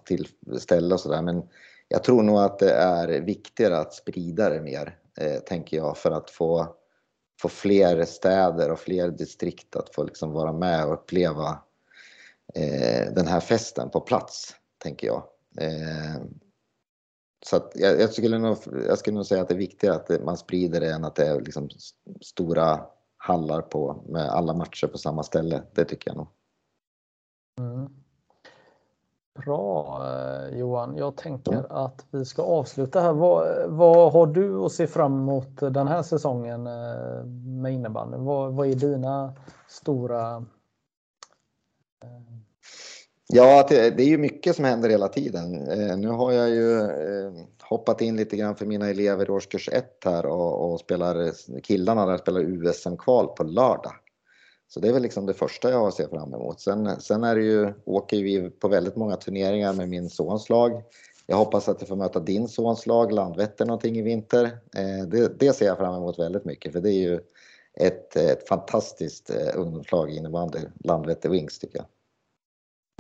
[SPEAKER 3] ställe och sådär. Men jag tror nog att det är viktigare att sprida det mer, eh, tänker jag, för att få, få fler städer och fler distrikt att få liksom vara med och uppleva eh, den här festen på plats, tänker jag. Eh, så att jag, jag, skulle nog, jag skulle nog säga att det är viktigare att man sprider det än att det är liksom stora hallar på, med alla matcher på samma ställe. Det tycker jag nog.
[SPEAKER 2] Mm. Bra eh, Johan, jag tänker mm. att vi ska avsluta här. Vad, vad, har du att se fram emot den här säsongen eh, med innebandy? Vad, vad är dina stora
[SPEAKER 3] Ja, det är ju mycket som händer hela tiden. Eh, nu har jag ju eh, hoppat in lite grann för mina elever i årskurs 1 här och, och spelar, killarna där spelar USM-kval på lördag. Så det är väl liksom det första jag ser fram emot. Sen, sen är det ju, åker vi på väldigt många turneringar med min sons lag. Jag hoppas att jag får möta din sons lag, Landvetter någonting i vinter. Eh, det, det ser jag fram emot väldigt mycket för det är ju ett, ett fantastiskt ungdomslag i innebandy, Landvetter Wings tycker jag.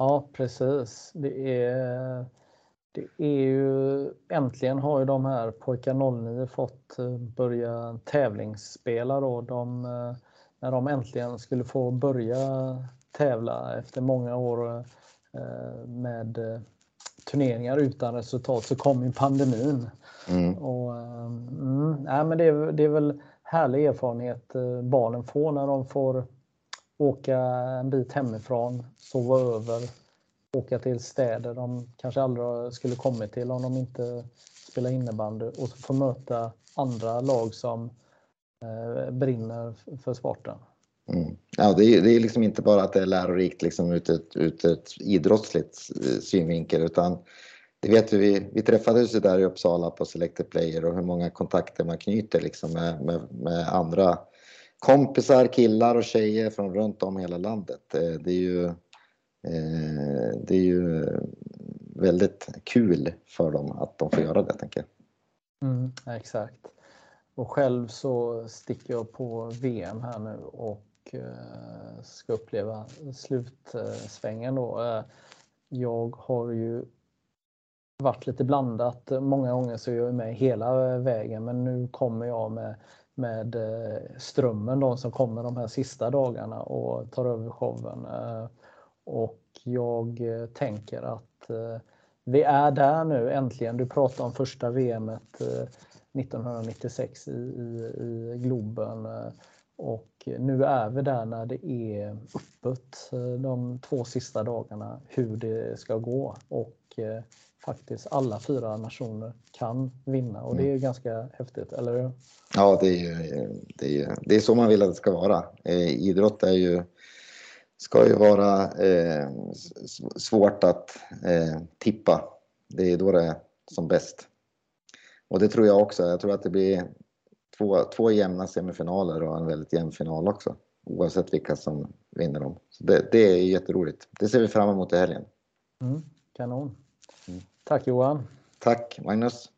[SPEAKER 2] Ja, precis. Det är, det är ju äntligen har ju de här pojkar 09 fått eh, börja tävlingsspela då. De, eh, när de äntligen skulle få börja tävla efter många år eh, med turneringar utan resultat så kom ju pandemin. Mm. Och, mm, nej, men det, är, det är väl härlig erfarenhet barnen får när de får åka en bit hemifrån, sova över, åka till städer de kanske aldrig skulle kommit till om de inte spelar innebandy och få möta andra lag som eh, brinner för sporten.
[SPEAKER 3] Mm. Ja, det är, det är liksom inte bara att det är lärorikt liksom ut ett, ut ett idrottsligt eh, synvinkel utan det vet vi, vi träffades ju där i Uppsala på Selected Player och hur många kontakter man knyter liksom med, med, med andra kompisar, killar och tjejer från runt om hela landet. Eh, det är ju, eh, det är ju väldigt kul för dem att de får göra det, tänker
[SPEAKER 2] jag. Mm, exakt. Och själv så sticker jag på VM här nu och eh, ska uppleva slutsvängen då. Jag har ju varit lite blandat. Många gånger så är jag med hela vägen men nu kommer jag med med eh, strömmen de som kommer de här sista dagarna och tar över showen. Eh, och jag eh, tänker att vi är där nu äntligen. Du pratade om första VM 1996 i, i, i Globen. Och nu är vi där när det är öppet de två sista dagarna hur det ska gå. Och faktiskt alla fyra nationer kan vinna och det är mm. ganska häftigt, eller hur?
[SPEAKER 3] Ja, det är ju det är, ju, det är så man vill att det ska vara. Eh, idrott är ju, ska ju vara eh, svårt att eh, tippa. Det är då det är som bäst. Och det tror jag också. Jag tror att det blir två, två jämna semifinaler och en väldigt jämn final också. Oavsett vilka som vinner dem. Så det, det är jätteroligt. Det ser vi fram emot i helgen.
[SPEAKER 2] Mm, kanon. Tack Johan.
[SPEAKER 3] Tack Magnus.